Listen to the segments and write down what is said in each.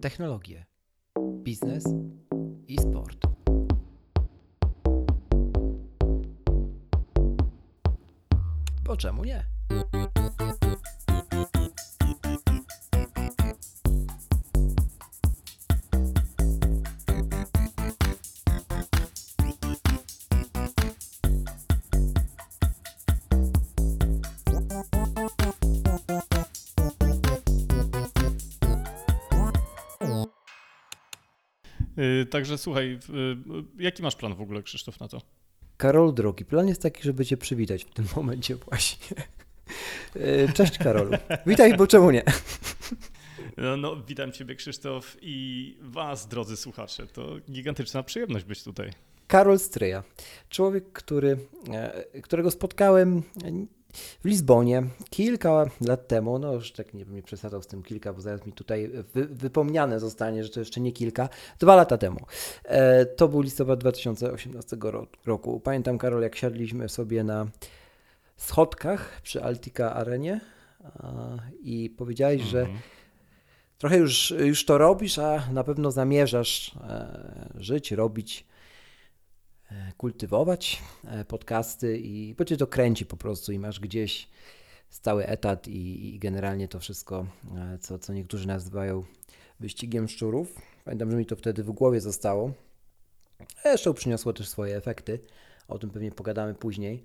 technologie, biznes i sport. Bo czemu nie? Także słuchaj, yy, jaki masz plan w ogóle, Krzysztof, na to? Karol drogi, plan jest taki, żeby Cię przywitać w tym momencie właśnie. E, Cześć Karolu. Witaj, bo czemu nie? No, no, witam Ciebie, Krzysztof, i Was, drodzy słuchacze. To gigantyczna przyjemność być tutaj. Karol Stryja. Człowiek, który, e, którego spotkałem w Lizbonie kilka lat temu, no już tak nie bym nie przesadzał z tym kilka, bo zaraz mi tutaj wy, wypomniane zostanie, że to jeszcze nie kilka, dwa lata temu. E, to był listopad 2018 ro- roku. Pamiętam, Karol, jak siadliśmy sobie na schodkach przy Altika Arenie a, i powiedziałeś, że Mhm. trochę już, już to robisz, a na pewno zamierzasz e, żyć, robić, kultywować e, podcasty i bo cię to kręci po prostu i masz gdzieś stały etat i, i generalnie to wszystko, e, co, co niektórzy nazywają wyścigiem szczurów. Pamiętam, że mi to wtedy w głowie zostało. Zresztą przyniosło też swoje efekty. O tym pewnie pogadamy później.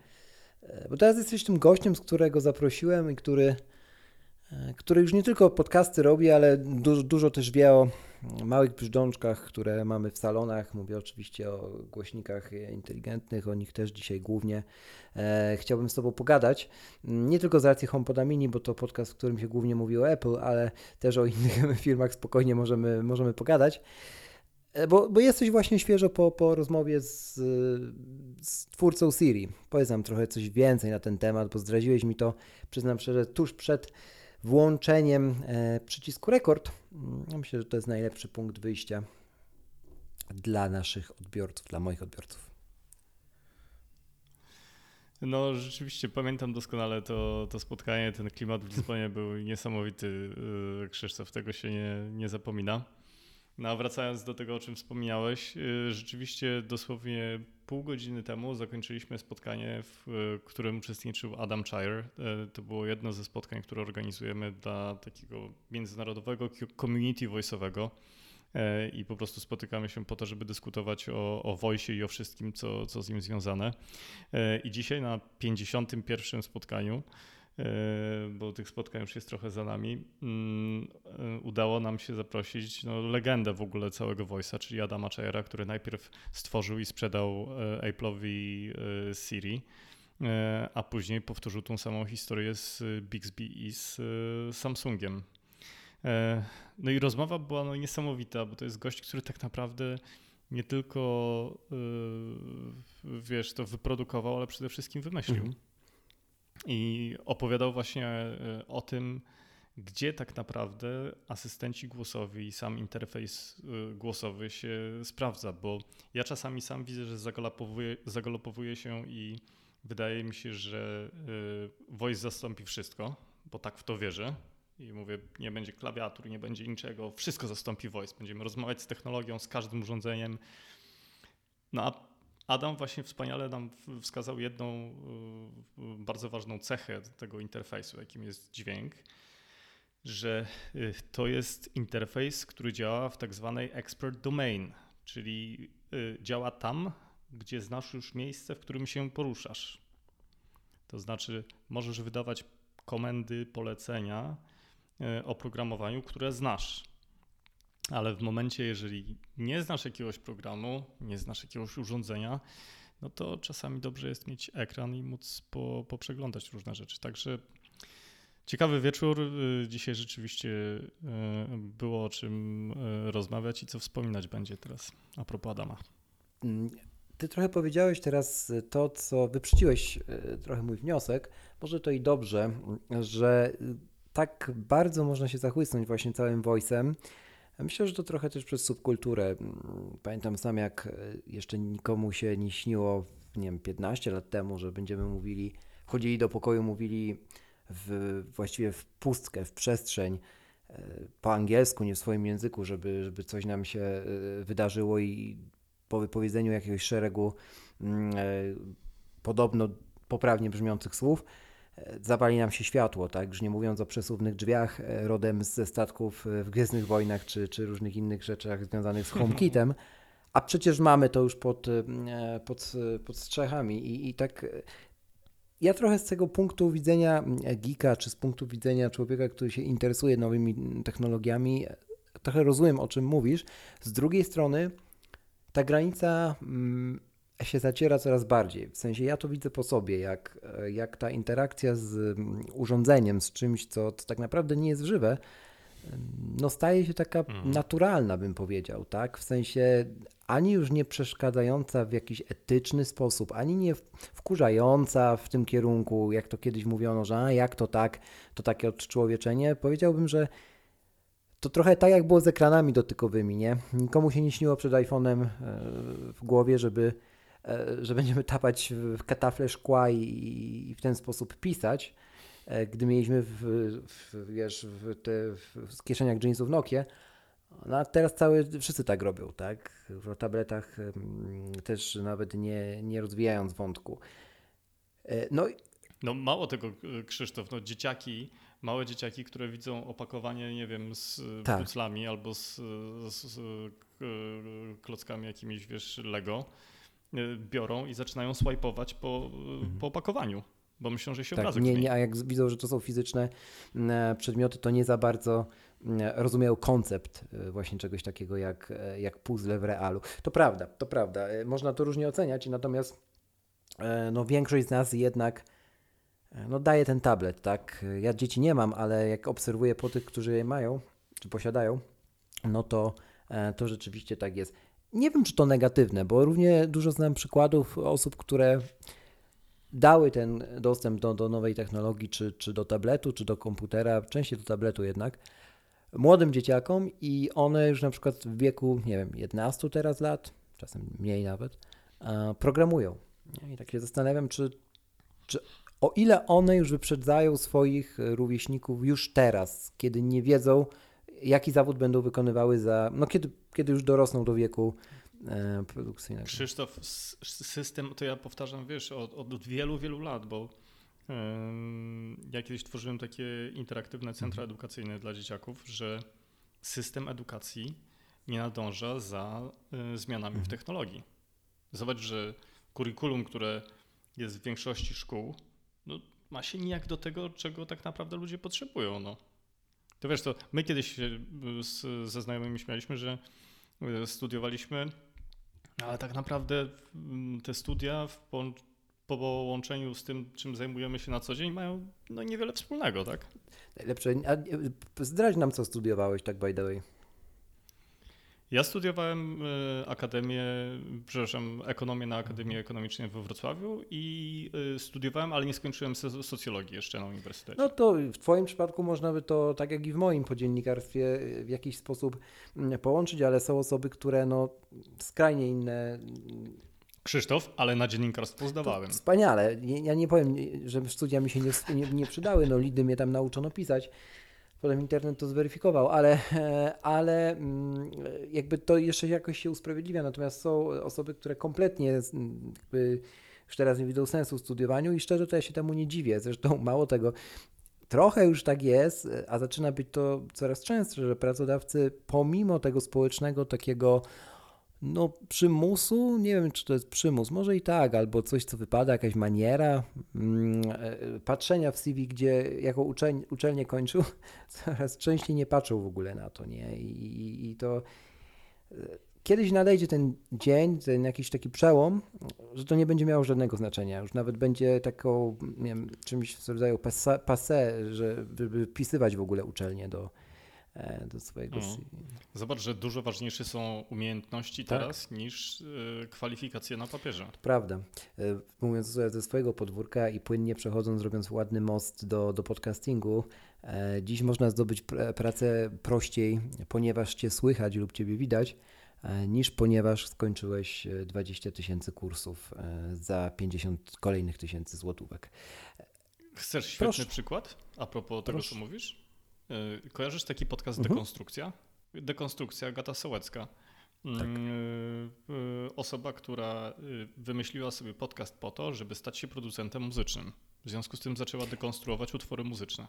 E, Bo teraz jesteś tym gościem, z którego zaprosiłem i który, e, który już nie tylko podcasty robi, ale dużo, dużo też wie o małych brzdączkach, które mamy w salonach. Mówię oczywiście o głośnikach e, inteligentnych, o nich też dzisiaj głównie e, chciałbym z Tobą pogadać. Mm, Nie tylko z racji HomePoda Mini, bo to podcast, w którym się głównie mówi o Apple, ale też o innych firmach spokojnie możemy, możemy pogadać. E, Bo, bo jesteś właśnie świeżo po, po rozmowie z, z twórcą Siri. Powiedz nam trochę coś więcej na ten temat, bo zdradziłeś mi to, przyznam szczerze, tuż przed włączeniem e, przycisku rekord. Mm, myślę, że to jest najlepszy punkt wyjścia dla naszych odbiorców, dla moich odbiorców. No rzeczywiście pamiętam doskonale to, to spotkanie, ten klimat w Lizbonie był niesamowity, yy, Krzysztof, tego się nie, nie zapomina. No a wracając do tego, o czym wspomniałeś, yy, rzeczywiście dosłownie pół godziny temu zakończyliśmy spotkanie, w yy, którym uczestniczył Adam Chire. Yy, To było jedno ze spotkań, które organizujemy dla takiego międzynarodowego community voice'owego. I po prostu spotykamy się po to, żeby dyskutować o, o i o wszystkim, co, co z nim związane. I dzisiaj na 51. spotkaniu, bo tych spotkań już jest trochę za nami, mm, e, udało nam się zaprosić no, legendę w ogóle całego Voice'a, czyli Adama Chayera, który najpierw stworzył i sprzedał e, Apple'owi e, Siri. e, A później powtórzył tą samą historię z Bixby i z e, Samsungiem. E, No i rozmowa była no niesamowita, bo to jest gość, który tak naprawdę nie tylko wiesz, to wyprodukował, ale przede wszystkim wymyślił. Mhm. I opowiadał właśnie y, o tym, gdzie tak naprawdę asystenci głosowi i sam interfejs y, głosowy się sprawdza, bo ja czasami sam widzę, że zagalopowuje, zagalopowuje się i wydaje mi się, że y, voice zastąpi wszystko, bo tak w to wierzę. I mówię, nie będzie klawiatur, nie będzie niczego, wszystko zastąpi voice. Będziemy rozmawiać z technologią, z każdym urządzeniem. No a Adam właśnie wspaniale nam wskazał jedną y, y, bardzo ważną cechę tego interfejsu, jakim jest dźwięk, że y, to jest interfejs, który działa w tak zwanej expert domain, czyli działa tam, gdzie znasz już miejsce, w którym się poruszasz. To znaczy, możesz wydawać komendy, polecenia y, oprogramowaniu, które znasz. Ale w momencie, jeżeli nie znasz jakiegoś programu, nie znasz jakiegoś urządzenia, no to czasami dobrze jest mieć ekran i móc po, poprzeglądać różne rzeczy. Także ciekawy wieczór. Y, Dzisiaj rzeczywiście y, było o czym y, rozmawiać i co wspominać będzie teraz a propos Adama. Mm, Ty trochę powiedziałeś teraz to, co wyprzedziłeś trochę mój wniosek. Może to i dobrze, że tak bardzo można się zachłysnąć właśnie całym voice'em. Myślę, że to trochę też przez subkulturę. Mm, Pamiętam sam, jak y, jeszcze nikomu się nie śniło, nie wiem, 15 lat temu, że będziemy mówili, wchodzili do pokoju, mówili w, właściwie w pustkę, w przestrzeń, po angielsku, nie w swoim języku, żeby, żeby coś nam się wydarzyło i po wypowiedzeniu jakiegoś szeregu mm, podobno poprawnie brzmiących słów, zapali nam się światło, tak? Już nie mówiąc o przesuwnych drzwiach rodem ze statków w Gwiezdnych Wojnach czy, czy różnych innych rzeczach związanych z HomeKitem, a przecież mamy to już pod, pod, pod strzechami i, i tak ja trochę z tego punktu widzenia geeka, czy z punktu widzenia człowieka, który się interesuje nowymi technologiami, trochę rozumiem, o czym mówisz. Z drugiej strony, ta granica mm, się zaciera coraz bardziej. W sensie ja to widzę po sobie, jak, jak ta interakcja z mm, urządzeniem, z czymś, co, co tak naprawdę nie jest żywe, no staje się taka mhm. naturalna, bym powiedział, tak? W sensie ani już nie przeszkadzająca w jakiś etyczny sposób, ani nie wkurzająca w tym kierunku, jak to kiedyś mówiono, że a jak to tak, to takie odczłowieczenie. Powiedziałbym, że to trochę tak jak było z ekranami dotykowymi, nie? Nikomu się nie śniło przed iPhone'em e, w głowie, żeby, że będziemy tapać w katafle szkła i, i w ten sposób pisać, e, gdy mieliśmy w, w wiesz, w, te, w kieszeniach jeansów Nokia, no a teraz cały, wszyscy tak robią, tak? W tabletach też nawet nie, nie rozwijając wątku. E, no, no mało tego, e, Krzysztof, no dzieciaki, małe dzieciaki, które widzą opakowanie, nie wiem, z tak. puclami albo z, z, z, klockami jakimiś, wiesz, Lego, e, biorą i zaczynają swajpować po, mhm. po opakowaniu bo myślą, że się tak, obrazek nie, nie, a jak widzą, że to są fizyczne przedmioty, to nie za bardzo rozumieją koncept e, właśnie czegoś takiego jak, e, jak puzzle w realu. To prawda, to prawda. E, można to różnie oceniać, natomiast no, większość z nas jednak no, daje ten tablet, tak? Ja dzieci nie mam, ale jak obserwuję po tych, którzy je mają, czy posiadają, no to, to rzeczywiście tak jest. Nie wiem, czy to negatywne, bo równie dużo znam przykładów osób, które dały ten dostęp do, do nowej technologii, czy, czy do tabletu, czy do komputera, częściej do tabletu jednak, młodym dzieciakom i one już na przykład w wieku, nie wiem, 11 teraz lat, czasem mniej nawet, programują. I tak się zastanawiam, czy, czy o ile one już wyprzedzają swoich rówieśników już teraz, kiedy nie wiedzą, jaki zawód będą wykonywały za, no kiedy, kiedy już dorosną do wieku e, produkcyjnego. Krzysztof, system, to ja powtarzam, wiesz, od, od wielu, wielu lat, bo ja kiedyś tworzyłem takie interaktywne centra mhm. edukacyjne dla dzieciaków, że system edukacji nie nadąża za y, zmianami w mhm. technologii. Zobacz, że kurikulum, które jest w większości szkół, no, ma się nijak do tego, czego tak naprawdę ludzie potrzebują. No. To wiesz, to my kiedyś y, z, ze znajomymi śmialiśmy, że y, studiowaliśmy, ale tak naprawdę mm, te studia w po połączeniu z tym, czym zajmujemy się na co dzień, mają no, niewiele wspólnego, tak? Najlepsze. A zdradź nam, co studiowałeś, tak by the way. Ja studiowałem y, akademię, przepraszam, ekonomię na Akademii Ekonomicznej we Wrocławiu i y, studiowałem, ale nie skończyłem socjologii jeszcze na uniwersytecie. No to w Twoim przypadku można by to, tak jak i w moim po dziennikarstwie, w jakiś sposób mm, połączyć, ale są osoby, które no skrajnie inne Krzysztof, ale na dziennikarstwo zdawałem. To wspaniale. Ja nie powiem, że studia mi się nie, nie, nie przydały. No, lidy mnie tam nauczono pisać. Potem internet to zweryfikował, ale, ale mm, jakby to jeszcze jakoś się usprawiedliwia. Natomiast są osoby, które kompletnie jakby już teraz nie widzą sensu w studiowaniu i szczerze to ja się temu nie dziwię. Zresztą mało tego, trochę już tak jest, a zaczyna być to coraz częstsze, że pracodawcy pomimo tego społecznego takiego no, przymusu, nie wiem, czy to jest przymus, może i tak, albo coś, co wypada, jakaś maniera mm, e, patrzenia w CV, gdzie jako uczelnie, uczelnię kończył, coraz częściej nie patrzą w ogóle na to, nie? I, i to e, kiedyś nadejdzie ten dzień, ten jakiś taki przełom, że to nie będzie miało żadnego znaczenia. Już nawet będzie taką, nie wiem, czymś w rodzaju passe, żeby wpisywać w ogóle uczelnię do, do swojego mm. Zobacz, że dużo ważniejsze są umiejętności tak. teraz niż y, kwalifikacje na papierze. Prawda. Y, mówiąc ze swojego podwórka i płynnie przechodząc, robiąc ładny most do, do podcastingu, dziś można zdobyć pr pracę prościej, ponieważ Cię słychać lub Ciebie widać, niż ponieważ skończyłeś 20 tysięcy kursów za 50 kolejnych tysięcy złotówek. Chcesz świetny Proszę. przykład a propos tego, Proszę. co mówisz? Y, kojarzysz taki podcast mhm. Dekonstrukcja? Dekonstrukcja Gata Sołecka. Mm, tak. Y, osoba, która wymyśliła sobie podcast po to, żeby stać się producentem muzycznym. W związku z tym zaczęła dekonstruować utwory muzyczne.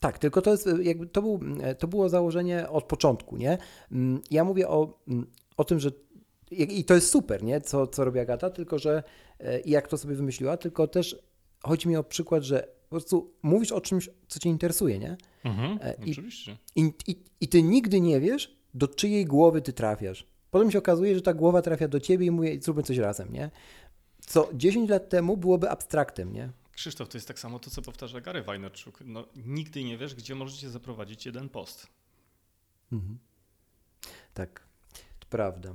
Tak, tylko to, jest, jakby to, był, to było założenie od początku, nie? Mm, ja mówię o, mm, o tym, że i to jest super, nie? Co, co robi Agata, tylko że e, i jak to sobie wymyśliła, tylko też chodzi mi o przykład, że po prostu mówisz o czymś, co cię interesuje, nie? Mhm, e, I, oczywiście. I, i, I ty nigdy nie wiesz, do czyjej głowy ty trafiasz. Potem się okazuje, że ta głowa trafia do ciebie i mówi, zróbmy coś razem, nie? Co 10 lat temu byłoby abstraktem, nie? Krzysztof, to jest tak samo to, co powtarza Gary Vaynerchuk. No, nigdy nie wiesz, gdzie możecie zaprowadzić jeden post. Mhm. Tak, to prawda.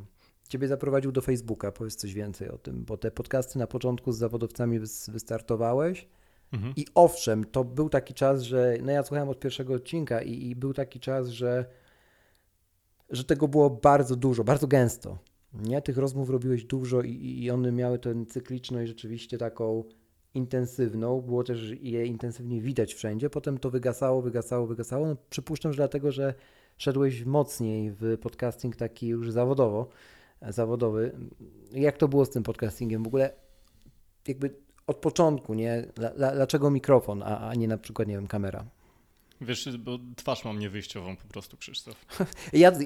Ciebie zaprowadził do Facebooka, powiedz coś więcej o tym, bo te podcasty na początku z zawodowcami wystartowałeś. Mhm. I owszem, to był taki czas, że no ja słuchałem od pierwszego odcinka i, i był taki czas, że, że tego było bardzo dużo, bardzo gęsto. Nie? Tych rozmów robiłeś dużo i, i one miały tę cykliczność rzeczywiście taką intensywną. Było też je intensywnie widać wszędzie. Potem to wygasało, wygasało, wygasało. No, przypuszczam, że dlatego, że szedłeś mocniej w podcasting taki już zawodowo zawodowy. Jak to było z tym podcastingiem? W ogóle jakby od początku, nie? Dlaczego mikrofon, a, nie na przykład, nie wiem, kamera? Wiesz, bo twarz mam niewyjściową po prostu, Krzysztof. Ja to,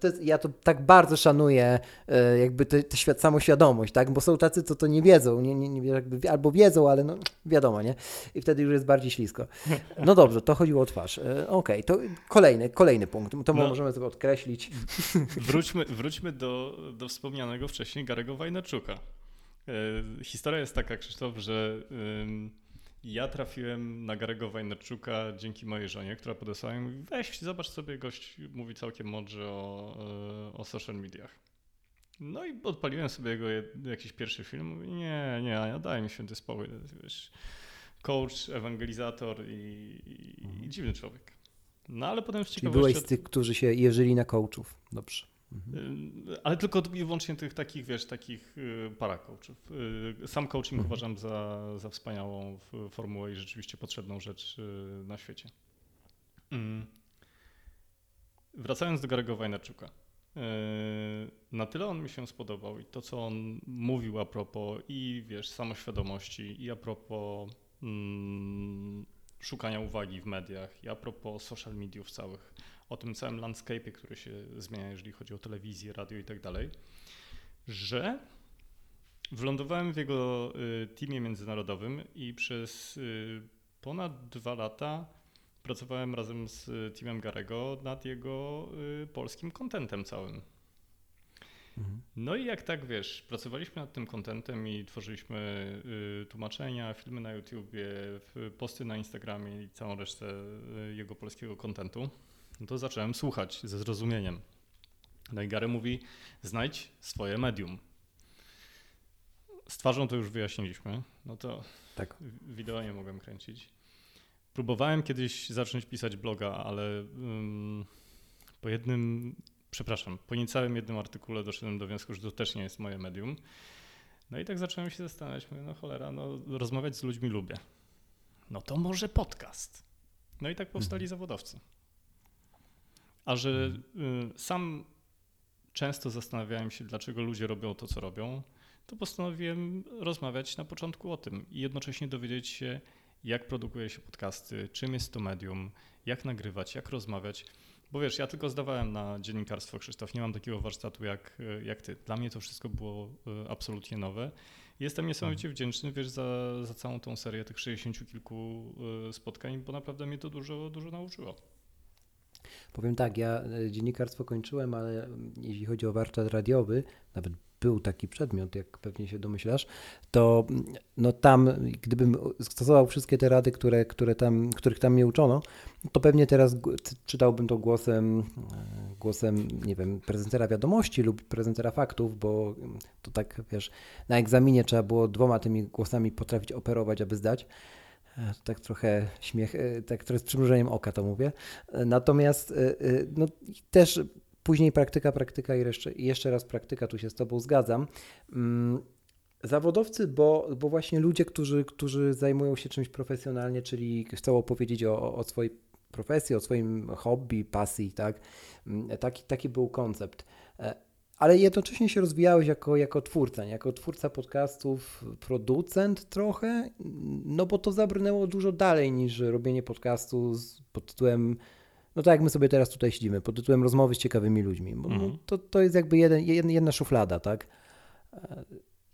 to, ja to tak bardzo szanuję, e, jakby tę świat, samoświadomość, tak? Bo są tacy, co to nie wiedzą, nie, nie, nie, jakby, albo wiedzą, ale no wiadomo, nie? I wtedy już jest bardziej ślisko. No dobrze, to chodziło o twarz. E, okej, okay, to kolejny, kolejny punkt, to no, możemy sobie odkreślić. Wróćmy, wróćmy do, do wspomnianego wcześniej Garego Wajnaczuka. E, historia jest taka, Krzysztof, że... Ja trafiłem na Garego Wajnerczuka dzięki mojej żonie, która podesłała mi weź, zobacz sobie, gość mówi całkiem mądrze o, e, o social mediach. No i odpaliłem sobie jego jakiś pierwszy film. Mówi, nie, nie, ja daj mi święty spokój. Wiesz, coach, ewangelizator i, i, i mhm. dziwny człowiek. No ale potem z ciekawości... Czyli byłeś z tych, którzy się jeżyli na coachów. Dobrze. Mhm. Ale tylko i wyłącznie tych takich, wiesz, takich y, paracoachów. Y, sam coaching mhm. uważam za, za wspaniałą formułę i rzeczywiście potrzebną rzecz y, na świecie. Mm. Wracając do Garego Wajnaczuka. Na tyle on mi się spodobał i to, co on mówił a propos i wiesz, samoświadomości i a propos mm, szukania uwagi w mediach i a propos social mediów całych o tym całym landscape'ie, który się zmienia, jeżeli chodzi o telewizję, radio i tak dalej, że wylądowałem w jego y, teamie międzynarodowym i przez y, ponad dwa lata pracowałem razem z teamem Garego nad jego y, polskim kontentem całym. Mhm. No i jak tak wiesz, pracowaliśmy nad tym kontentem i tworzyliśmy tłumaczenia, filmy na YouTubie, posty na Instagramie i całą resztę jego polskiego kontentu no to zacząłem słuchać ze zrozumieniem. No i Gary mówi, znajdź swoje medium. Z twarzą to już wyjaśniliśmy, no to tak. wideo nie mogłem kręcić. Próbowałem kiedyś zacząć pisać bloga, ale um, po jednym, przepraszam, po niecałym jednym artykule doszedłem do wniosku, że to też nie jest moje medium. No i tak zacząłem się zastanawiać, mówię, no cholera, no rozmawiać z ludźmi lubię. No to może podcast. No i tak powstali mhm. zawodowcy. A że y, sam często zastanawiałem się, dlaczego ludzie robią to, co robią, to postanowiłem rozmawiać na początku o tym i jednocześnie dowiedzieć się, jak produkuje się podcasty, czym jest to medium, jak nagrywać, jak rozmawiać. Bo wiesz, ja tylko zdawałem na dziennikarstwo, Krzysztof, nie mam takiego warsztatu jak, jak ty. Dla mnie to wszystko było y, absolutnie nowe. Jestem niesamowicie mhm. wdzięczny, wiesz, za, za całą tą serię tych 60 kilku y, spotkań, bo naprawdę mnie to dużo, dużo nauczyło. Powiem tak, ja e, dziennikarstwo kończyłem, ale mm, jeśli chodzi o warsztat radiowy, nawet był taki przedmiot, jak pewnie się domyślasz, to mm, no tam, gdybym stosował wszystkie te rady, które, które tam, których tam mnie uczono, to pewnie teraz czytałbym to głosem, e, głosem, nie wiem, prezentera wiadomości lub prezentera faktów, bo to tak, wiesz, na egzaminie trzeba było dwoma tymi głosami potrafić operować, aby zdać. E, tak trochę śmiech, e, tak trochę z przymrużeniem oka to mówię. E, natomiast no, też później praktyka, praktyka i jeszcze, jeszcze raz praktyka, tu się z Tobą zgadzam. Mm, zawodowcy, bo, bo właśnie ludzie, którzy, którzy zajmują się czymś profesjonalnie, czyli chcą opowiedzieć o, o swojej profesji, o swoim hobby, pasji, tak? Mm, taki, taki był koncept. Ale jednocześnie się rozwijałeś jako, jako twórca, nie? jako twórca podcastów, producent trochę, no bo to zabrnęło dużo dalej niż robienie podcastu z, pod tytułem, no tak jak my sobie teraz tutaj siedzimy, pod tytułem rozmowy z ciekawymi ludźmi. Bo, mm. no, to, to jest jakby jeden, jedna szuflada, tak? E,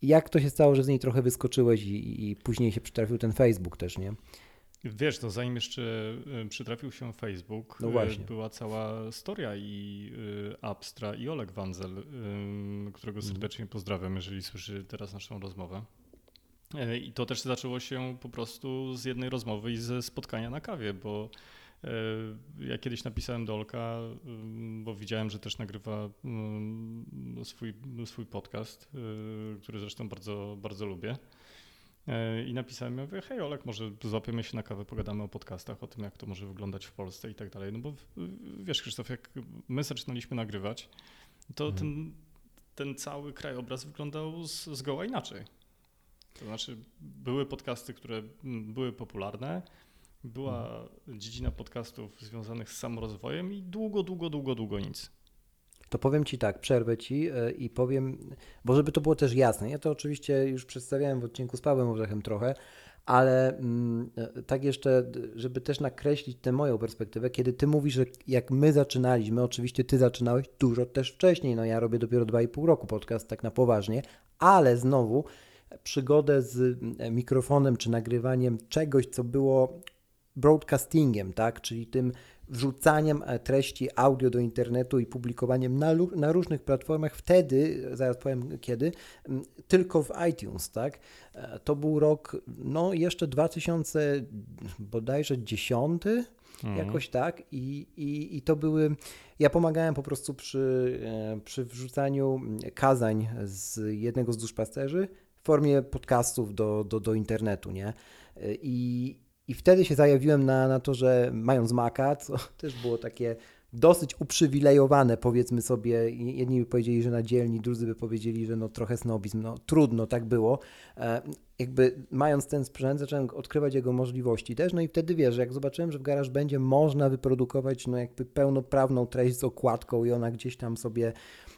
jak to się stało, że z niej trochę wyskoczyłeś i, i później się przytrafił ten Facebook też, nie? Wiesz, to zanim jeszcze y, przytrafił się Facebook, no y, była cała storia i y, Abstra i Oleg Wanzel, którego mhm. serdecznie pozdrawiam, jeżeli słyszy teraz naszą rozmowę. I to też zaczęło się po prostu z jednej rozmowy i ze spotkania na kawie, bo ja kiedyś napisałem do Olka, bo widziałem, że też nagrywa swój, swój podcast, który zresztą bardzo, bardzo lubię. E, I napisałem, ja mówię, hej Olek, może złapiemy się na kawę, pogadamy o podcastach, o tym, jak to może wyglądać w Polsce i tak dalej. No bo wiesz, Krzysztof, jak my zaczynaliśmy nagrywać, to mhm. ten, ten cały krajobraz wyglądał z, zgoła inaczej. To znaczy, były podcasty, które były popularne, była mhm. dziedzina podcastów związanych z samorozwojem i długo, długo, długo, długo nic to powiem Ci tak, przerwę Ci e, i powiem, bo żeby to było też jasne, ja to oczywiście już przedstawiałem w odcinku z Pawłem Orzechem trochę, ale mm, e, tak jeszcze, żeby też nakreślić tę moją perspektywę, kiedy Ty mówisz, że jak my zaczynaliśmy, oczywiście Ty zaczynałeś dużo też wcześniej, no ja robię dopiero 2,5 roku podcast tak na poważnie, ale znowu przygodę z mikrofonem czy nagrywaniem czegoś, co było broadcastingiem, tak, czyli tym wrzucaniem e, treści audio do internetu i publikowaniem na, na, różnych platformach, wtedy, zaraz powiem kiedy, tylko w iTunes, tak? E, to był rok, no jeszcze 2000 bodajże 10, mhm. jakoś tak I, i, i to były, ja pomagałem po prostu przy, e, przy wrzucaniu kazań z jednego z duszpasterzy w formie podcastów do, do, do internetu, nie? I, i wtedy się zajawiłem na, na to, że mając Maca, co też było takie dosyć uprzywilejowane, powiedzmy sobie, jedni by powiedzieli, że na dzielni, drudzy by powiedzieli, że no trochę snobizm, no trudno, tak było. E, jakby mając ten sprzęt, zacząłem odkrywać jego możliwości też, no i wtedy wiesz, jak zobaczyłem, że w garaż będzie można wyprodukować no jakby pełnoprawną treść z okładką i ona gdzieś tam sobie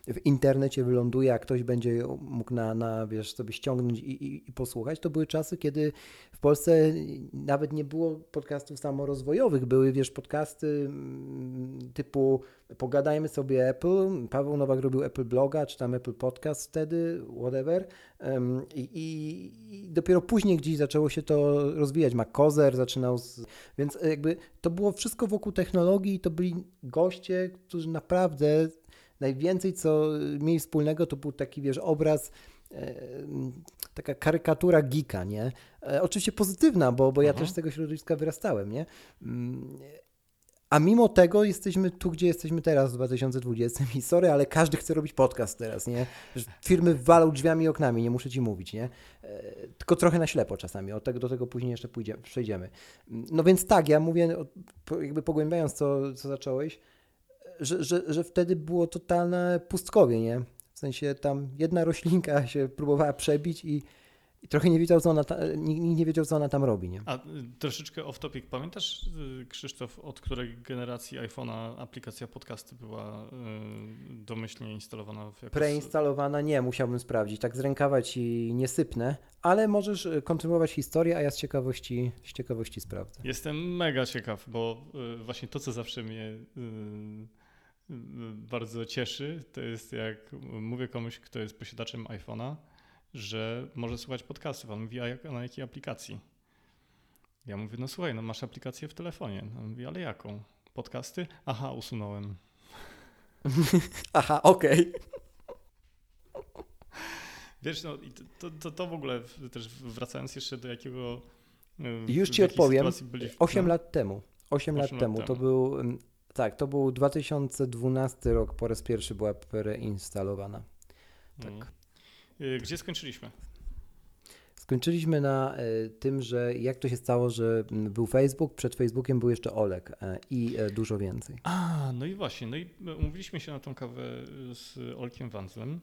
w internecie wyląduje, a ktoś będzie mógł na, na wiesz, sobie ściągnąć i, i, i, posłuchać. To były czasy, kiedy w Polsce nawet nie było podcastów samorozwojowych, były, wiesz, podcasty mm, typu pogadajmy sobie Apple, Paweł Nowak robił Apple Bloga, czy tam Apple Podcast wtedy, whatever. I, i, i dopiero później gdzieś zaczęło się to rozwijać, Macozer zaczynał, z, więc jakby to było wszystko wokół technologii to byli goście, którzy naprawdę najwięcej, co mieli wspólnego, to był taki, wiesz, obraz, e, taka karykatura geeka, nie? E, oczywiście pozytywna, bo, bo ja też z tego środowiska wyrastałem, nie? Mm, a mimo tego jesteśmy tu, gdzie jesteśmy teraz w 2020 i sorry, ale każdy chce robić podcast teraz, nie? Firmy walą drzwiami i oknami, nie muszę ci mówić, nie? E, tylko trochę na ślepo czasami, od tego, do tego później jeszcze pójdziemy, przejdziemy. No więc tak, ja mówię, jakby pogłębiając co, co zacząłeś, że, że, że wtedy było totalne pustkowie, nie? W sensie tam jedna roślinka się próbowała przebić i, i trochę nie wiedział, co ona ta, nikt nie wiedział, co ona tam robi. Nie? A y, troszeczkę off topic. Pamiętasz, y, Krzysztof, od której generacji iPhone'a aplikacja podcasty była y, domyślnie instalowana? Preinstalowana nie, musiałbym sprawdzić. Tak z rękawa ci nie sypnę, ale możesz kontynuować historię, a ja z ciekawości, z ciekawości sprawdzę. Jestem mega ciekaw, bo właśnie to, co zawsze mnie bardzo cieszy, to jest jak mówię komuś, kto jest posiadaczem iPhone'a, że może słuchać podcastów. On mówi, a jak, na jakiej aplikacji? Ja mówię, no słuchaj, no masz aplikację w telefonie. On mówi, ale jaką? Podcasty? Aha, usunąłem. Aha, okej. Okay. Wiesz, no to, to, to w ogóle też wracając jeszcze do jakiego. Już ci odpowiem. 8 no? lat temu. 8, 8 lat, lat temu. temu. To był tak, to był 2012 rok, po raz pierwszy była preinstalowana. Tak. Mm. Gdzie skończyliśmy? Skończyliśmy na y, tym, że jak to się stało, że był Facebook, przed Facebookiem był jeszcze Olek y, i y, dużo więcej. A, no i właśnie, no i umówiliśmy się na tą kawę z Olkiem Wanzlem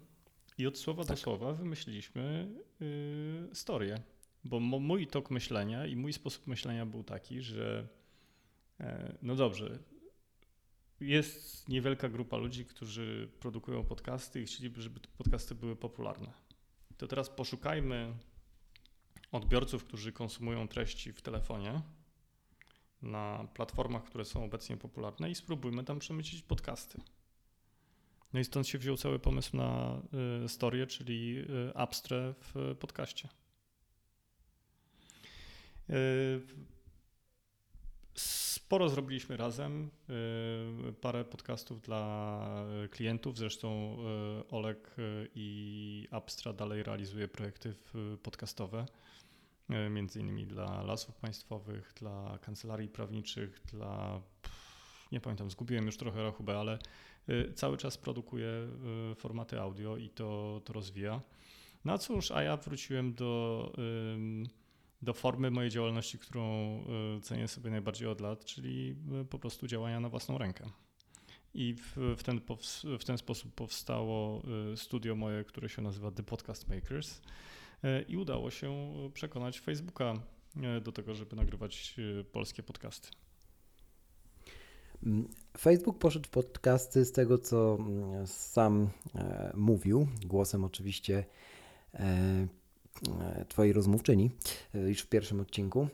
i od słowa tak. do słowa wymyśliliśmy y, historię, bo mój tok myślenia i mój sposób myślenia był taki, że E, no dobrze. Jest niewielka grupa ludzi, którzy produkują podcasty i chcieliby, żeby te podcasty były popularne. To teraz poszukajmy odbiorców, którzy konsumują treści w telefonie na platformach, które są obecnie popularne i spróbujmy tam przemycić podcasty. No i stąd się wziął cały pomysł na y, czyli y, w podcaście. Y, sporo zrobiliśmy razem. Parę podcastów dla klientów. Zresztą Olek i Abstra dalej realizuje projekty podcastowe. Między innymi dla lasów państwowych, dla kancelarii prawniczych, dla. Nie pamiętam, zgubiłem już trochę rachubę, ale Y, cały czas produkuje y, formaty audio i to, to rozwija. No cóż, a ja wróciłem do, do formy mojej działalności, którą y, cenię sobie najbardziej od lat, czyli po prostu działania na własną rękę. I w, ten, w ten sposób powstało studio moje, które się nazywa The Podcast Makers. I udało się przekonać Facebooka do tego, żeby nagrywać polskie podcasty. Mm, Facebook poszedł w podcasty z tego, co mm, sam e, mówił, głosem oczywiście e, e, Twojej rozmówczyni już w pierwszym odcinku,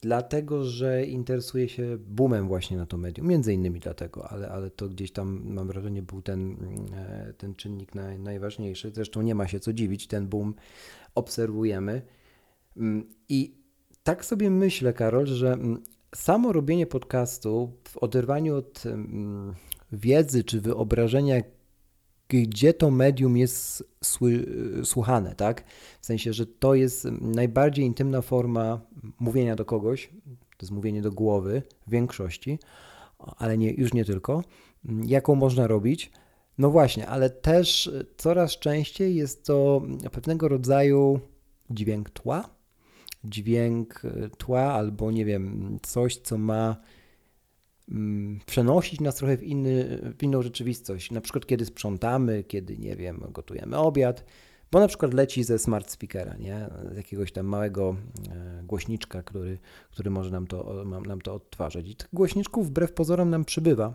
dlatego, że interesuje się boomem właśnie na to medium, między innymi dlatego, ale, ale to gdzieś tam mam wrażenie był ten, ten czynnik naj, najważniejszy. Zresztą nie ma się co dziwić, ten boom obserwujemy mm, i tak sobie myślę, Karol, że samo robienie podcastu w oderwaniu od um, wiedzy czy wyobrażenia, gdzie to medium jest słuchane, tak? W sensie, że to jest najbardziej intymna forma mówienia do kogoś, to jest mówienie do głowy w większości, ale nie, już nie tylko, jaką można robić. No właśnie, ale też coraz częściej jest to pewnego rodzaju dźwięk tła, dźwięk e, tła albo nie wiem, coś, co ma przenosić nas trochę w, inny, w inną rzeczywistość. Na przykład kiedy sprzątamy, kiedy nie wiem, gotujemy obiad, bo na przykład leci ze smart speakera, nie? z jakiegoś tam małego e, głośniczka, który, który może nam to, nam to odtwarzać. I tych głośniczków wbrew pozorom nam przybywa.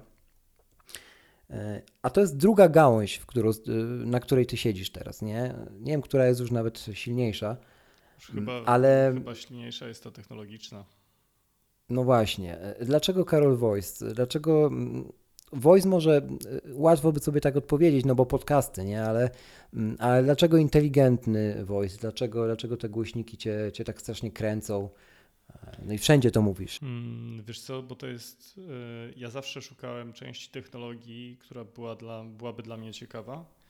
E, a to jest druga gałąź, w którą, na której ty siedzisz teraz, nie? Nie wiem, która jest już nawet silniejsza, Chyba, ale... chyba silniejsza jest to technologiczna. No właśnie. Dlaczego Karol Voice? Dlaczego mm, Voice może e, łatwo by sobie tak odpowiedzieć, no bo podcasty, nie? Ale, mm, ale dlaczego inteligentny Voice? Dlaczego, dlaczego te głośniki cię, cię tak strasznie kręcą? E, no i wszędzie to mówisz. Hmm, wiesz co, bo to jest. Ja zawsze szukałem części technologii, która była dla, byłaby dla mnie ciekawa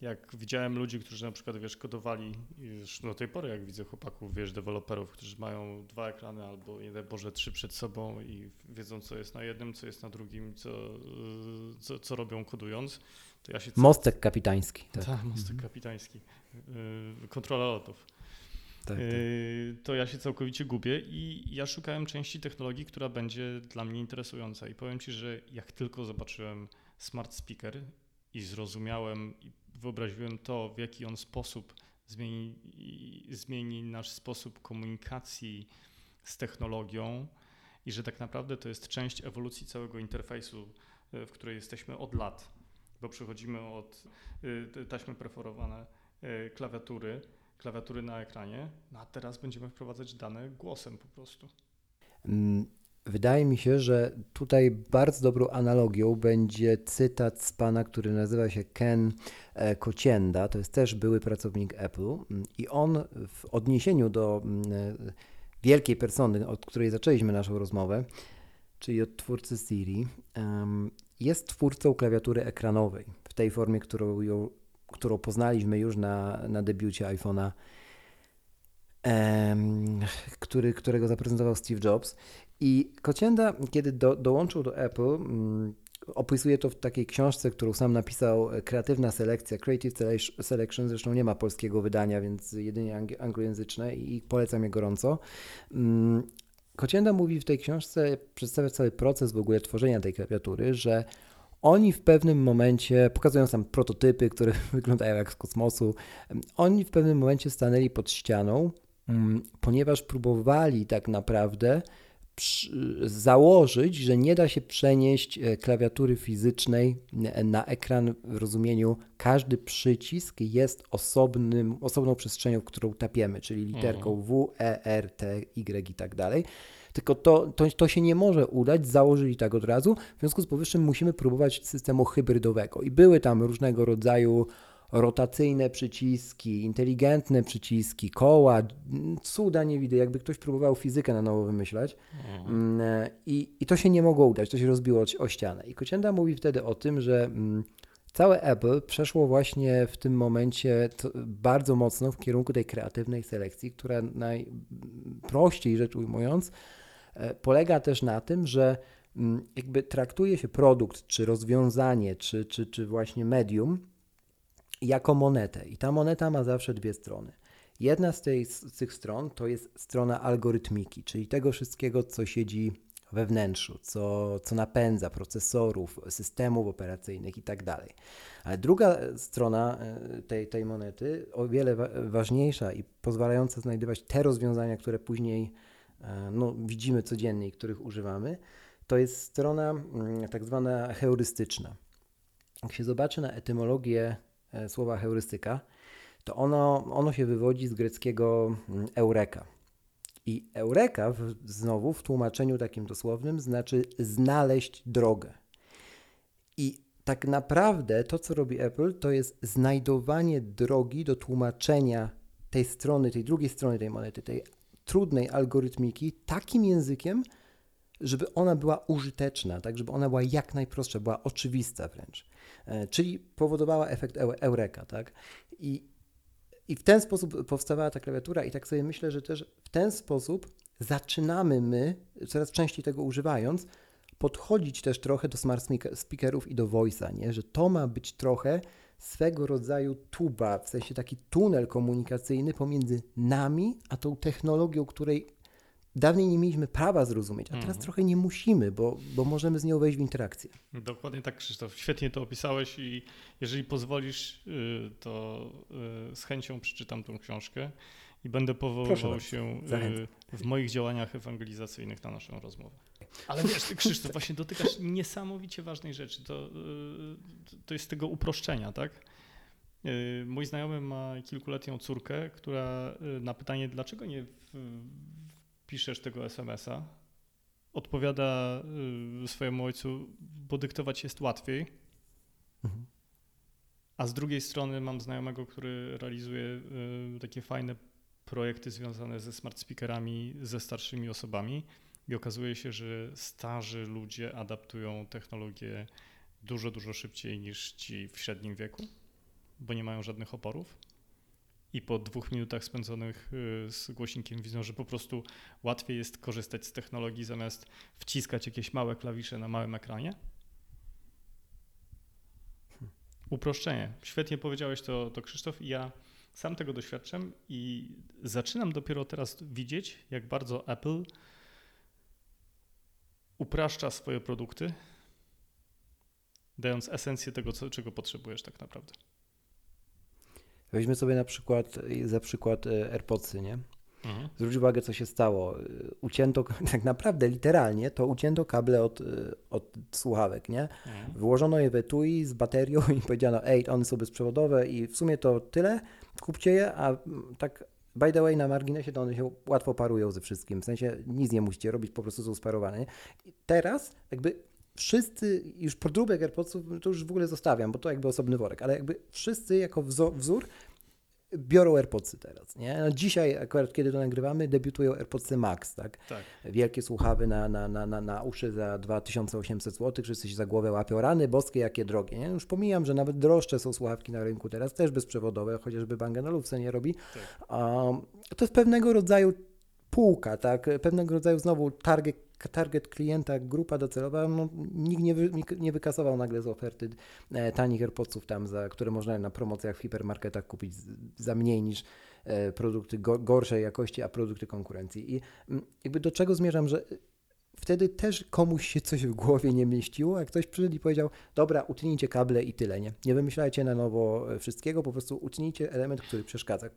jak widziałem ludzi, którzy na przykład, wiesz, kodowali już do tej pory, jak widzę chłopaków, wiesz, deweloperów, którzy mają dwa ekrany albo jeden, Boże, trzy przed sobą i wiedzą, co jest na jednym, co jest na drugim, co, co, co robią kodując, to ja się... Mostek kapitański. Tak, Ta, mostek mhm. kapitański. Yy, kontrola lotów. Tak, tak. Yy, to ja się całkowicie gubię i ja szukałem części technologii, która będzie dla mnie interesująca i powiem Ci, że jak tylko zobaczyłem smart speaker i zrozumiałem i wyobraziłem to, w jaki on sposób zmieni, zmieni nasz sposób komunikacji z technologią i że tak naprawdę to jest część ewolucji całego interfejsu, e, w której jesteśmy od lat, bo przechodzimy od e, taśmy preferowane e, klawiatury, klawiatury na ekranie, no a teraz będziemy wprowadzać dane głosem po prostu. Wydaje mi się, że tutaj bardzo dobrą analogią będzie cytat z pana, który nazywa się Ken e, Kocienda. To jest też były pracownik Apple i on w odniesieniu do mm, e, wielkiej persony, od której zaczęliśmy naszą rozmowę, czyli od twórcy Siri, jest twórcą klawiatury ekranowej w tej formie, którą, ją, którą poznaliśmy już na, na debiucie iPhone'a który, którego zaprezentował Steve Jobs. I Kocienda, kiedy do, dołączył do Apple, mm, opisuje to w takiej książce, którą sam napisał, e, Kreatywna Selekcja, Creative Selection, zresztą nie ma polskiego wydania, więc jedynie anglojęzyczne i polecam je gorąco. Mm, Kocienda mówi w tej książce, przedstawia cały proces w ogóle tworzenia tej klawiatury, że oni w pewnym momencie, pokazują tam prototypy, które wyglądają jak z kosmosu, oni w pewnym momencie stanęli pod ścianą, mm, ponieważ próbowali tak naprawdę założyć, że nie da się przenieść e, klawiatury fizycznej na ekran w rozumieniu każdy przycisk jest osobnym, osobną przestrzenią, w którą tapiemy, czyli literką mhm. W, E, R, T, Y i tak dalej. Tylko to, to, to się nie może udać, założyli tak od razu. W związku z powyższym musimy próbować systemu hybrydowego. I były tam różnego rodzaju rotacyjne przyciski, inteligentne przyciski, koła, cuda nie widzę, jakby ktoś próbował fizykę na nowo wymyślać mm. I, i to się nie mogło udać, to się rozbiło o ścianę. I Kocienda mówi wtedy o tym, że mm, całe Apple przeszło właśnie w tym momencie bardzo mocno w kierunku tej kreatywnej selekcji, która najprościej rzecz ujmując e, polega też na tym, że mm, jakby traktuje się produkt, czy rozwiązanie, czy, czy, czy właśnie medium jako monetę. I ta moneta ma zawsze dwie strony. Jedna z, tej, z tych stron to jest strona algorytmiki, czyli tego wszystkiego, co siedzi we wnętrzu, co, co napędza procesorów, systemów operacyjnych i tak dalej. Ale druga strona e, tej, tej monety, o wiele ważniejsza i pozwalająca znajdywać te rozwiązania, które później e, no, widzimy codziennie i których używamy, to jest strona mm, tak zwana heurystyczna. Jak się zobaczy na etymologię słowa heurystyka, to ono, ono się wywodzi z greckiego mm, eureka. I eureka w, znowu w tłumaczeniu takim dosłownym znaczy znaleźć drogę. I tak naprawdę to, co robi Apple, to jest znajdowanie drogi do tłumaczenia tej strony, tej drugiej strony tej monety, tej trudnej algorytmiki takim językiem, żeby ona była użyteczna, tak, żeby ona była jak najprostsza, była oczywista wręcz. E, czyli powodowała efekt eureka, tak? I, I w ten sposób powstawała ta klawiatura i tak sobie myślę, że też w ten sposób zaczynamy my, coraz częściej tego używając, podchodzić też trochę do smart speakerów i do voice'a, nie? Że to ma być trochę swego rodzaju tuba, w sensie taki tunel komunikacyjny pomiędzy nami, a tą technologią, której dawniej nie mieliśmy prawa zrozumieć, a teraz mhm. trochę nie musimy, bo, bo możemy z nią wejść w interakcję. Dokładnie tak, Krzysztof. Świetnie to opisałeś i jeżeli pozwolisz, y, to y, z chęcią przeczytam tą książkę i będę powoływał się y, w moich działaniach ewangelizacyjnych na naszą rozmowę. Ale wiesz, Krzysztof, właśnie dotykasz niesamowicie ważnej rzeczy. To, to jest tego uproszczenia, tak? Mój znajomy ma kilkuletnią córkę, która na pytanie, dlaczego nie piszesz tego SMS-a, odpowiada y, swojemu ojcu, bo dyktować jest łatwiej. Mhm. A z drugiej strony mam znajomego, który realizuje y, takie fajne projekty związane ze smart speakerami ze starszymi osobami i okazuje się, że starzy ludzie adaptują technologię dużo, dużo szybciej niż ci w średnim wieku, bo nie mają żadnych oporów i po dwóch minutach spędzonych y, z głośnikiem widzą, że po prostu łatwiej jest korzystać z technologii zamiast wciskać jakieś małe klawisze na małym ekranie? Uproszczenie. Świetnie powiedziałeś to, to Krzysztof i ja sam tego doświadczam i zaczynam dopiero teraz widzieć, jak bardzo Apple upraszcza swoje produkty, dając esencję tego, co, czego potrzebujesz tak naprawdę. Weźmy sobie na przykład, za przykład e, AirPodsy, nie? Mhm. Zwróć uwagę, co się stało. E, ucięto, tak naprawdę literalnie, to ucięto kable od, e, od słuchawek, nie? Mhm. Włożono je w etui z baterią i powiedziano, ej, one są bezprzewodowe i w sumie to tyle, kupcie je, a tak by the way, na marginesie to one się łatwo parują ze wszystkim, w sensie nic nie musicie robić, po prostu są sparowane. I teraz jakby wszyscy, już podróbek AirPodsów to już w ogóle zostawiam, bo to jakby osobny worek, ale jakby wszyscy jako wzór biorą AirPodsy teraz, nie? No dzisiaj akurat kiedy to nagrywamy, debiutują AirPodsy Max, tak? tak. Wielkie słuchawy na, na, na, na, na uszy za 2800 zł, wszyscy się za głowę łapią, rany boskie, jakie drogie, nie? Już pomijam, że nawet droższe są słuchawki na rynku teraz, też bezprzewodowe, chociażby Bang Olufsen nie robi. Tak. Um, to jest pewnego rodzaju półka, tak? Pewnego rodzaju znowu target target klienta, grupa docelowa, no, nikt nie, wy, nie wykasował nagle z oferty e, tanich AirPodsów tam, za, które można na promocjach w hipermarketach kupić za mniej niż e, produkty go, gorszej jakości, a produkty konkurencji. I mm, jakby do czego zmierzam, że wtedy też komuś się coś w głowie nie mieściło, a ktoś przyszedł i powiedział, dobra, utnijcie kable i tyle, nie? Nie wymyślajcie na nowo e, wszystkiego, po prostu utnijcie element, który przeszkadza.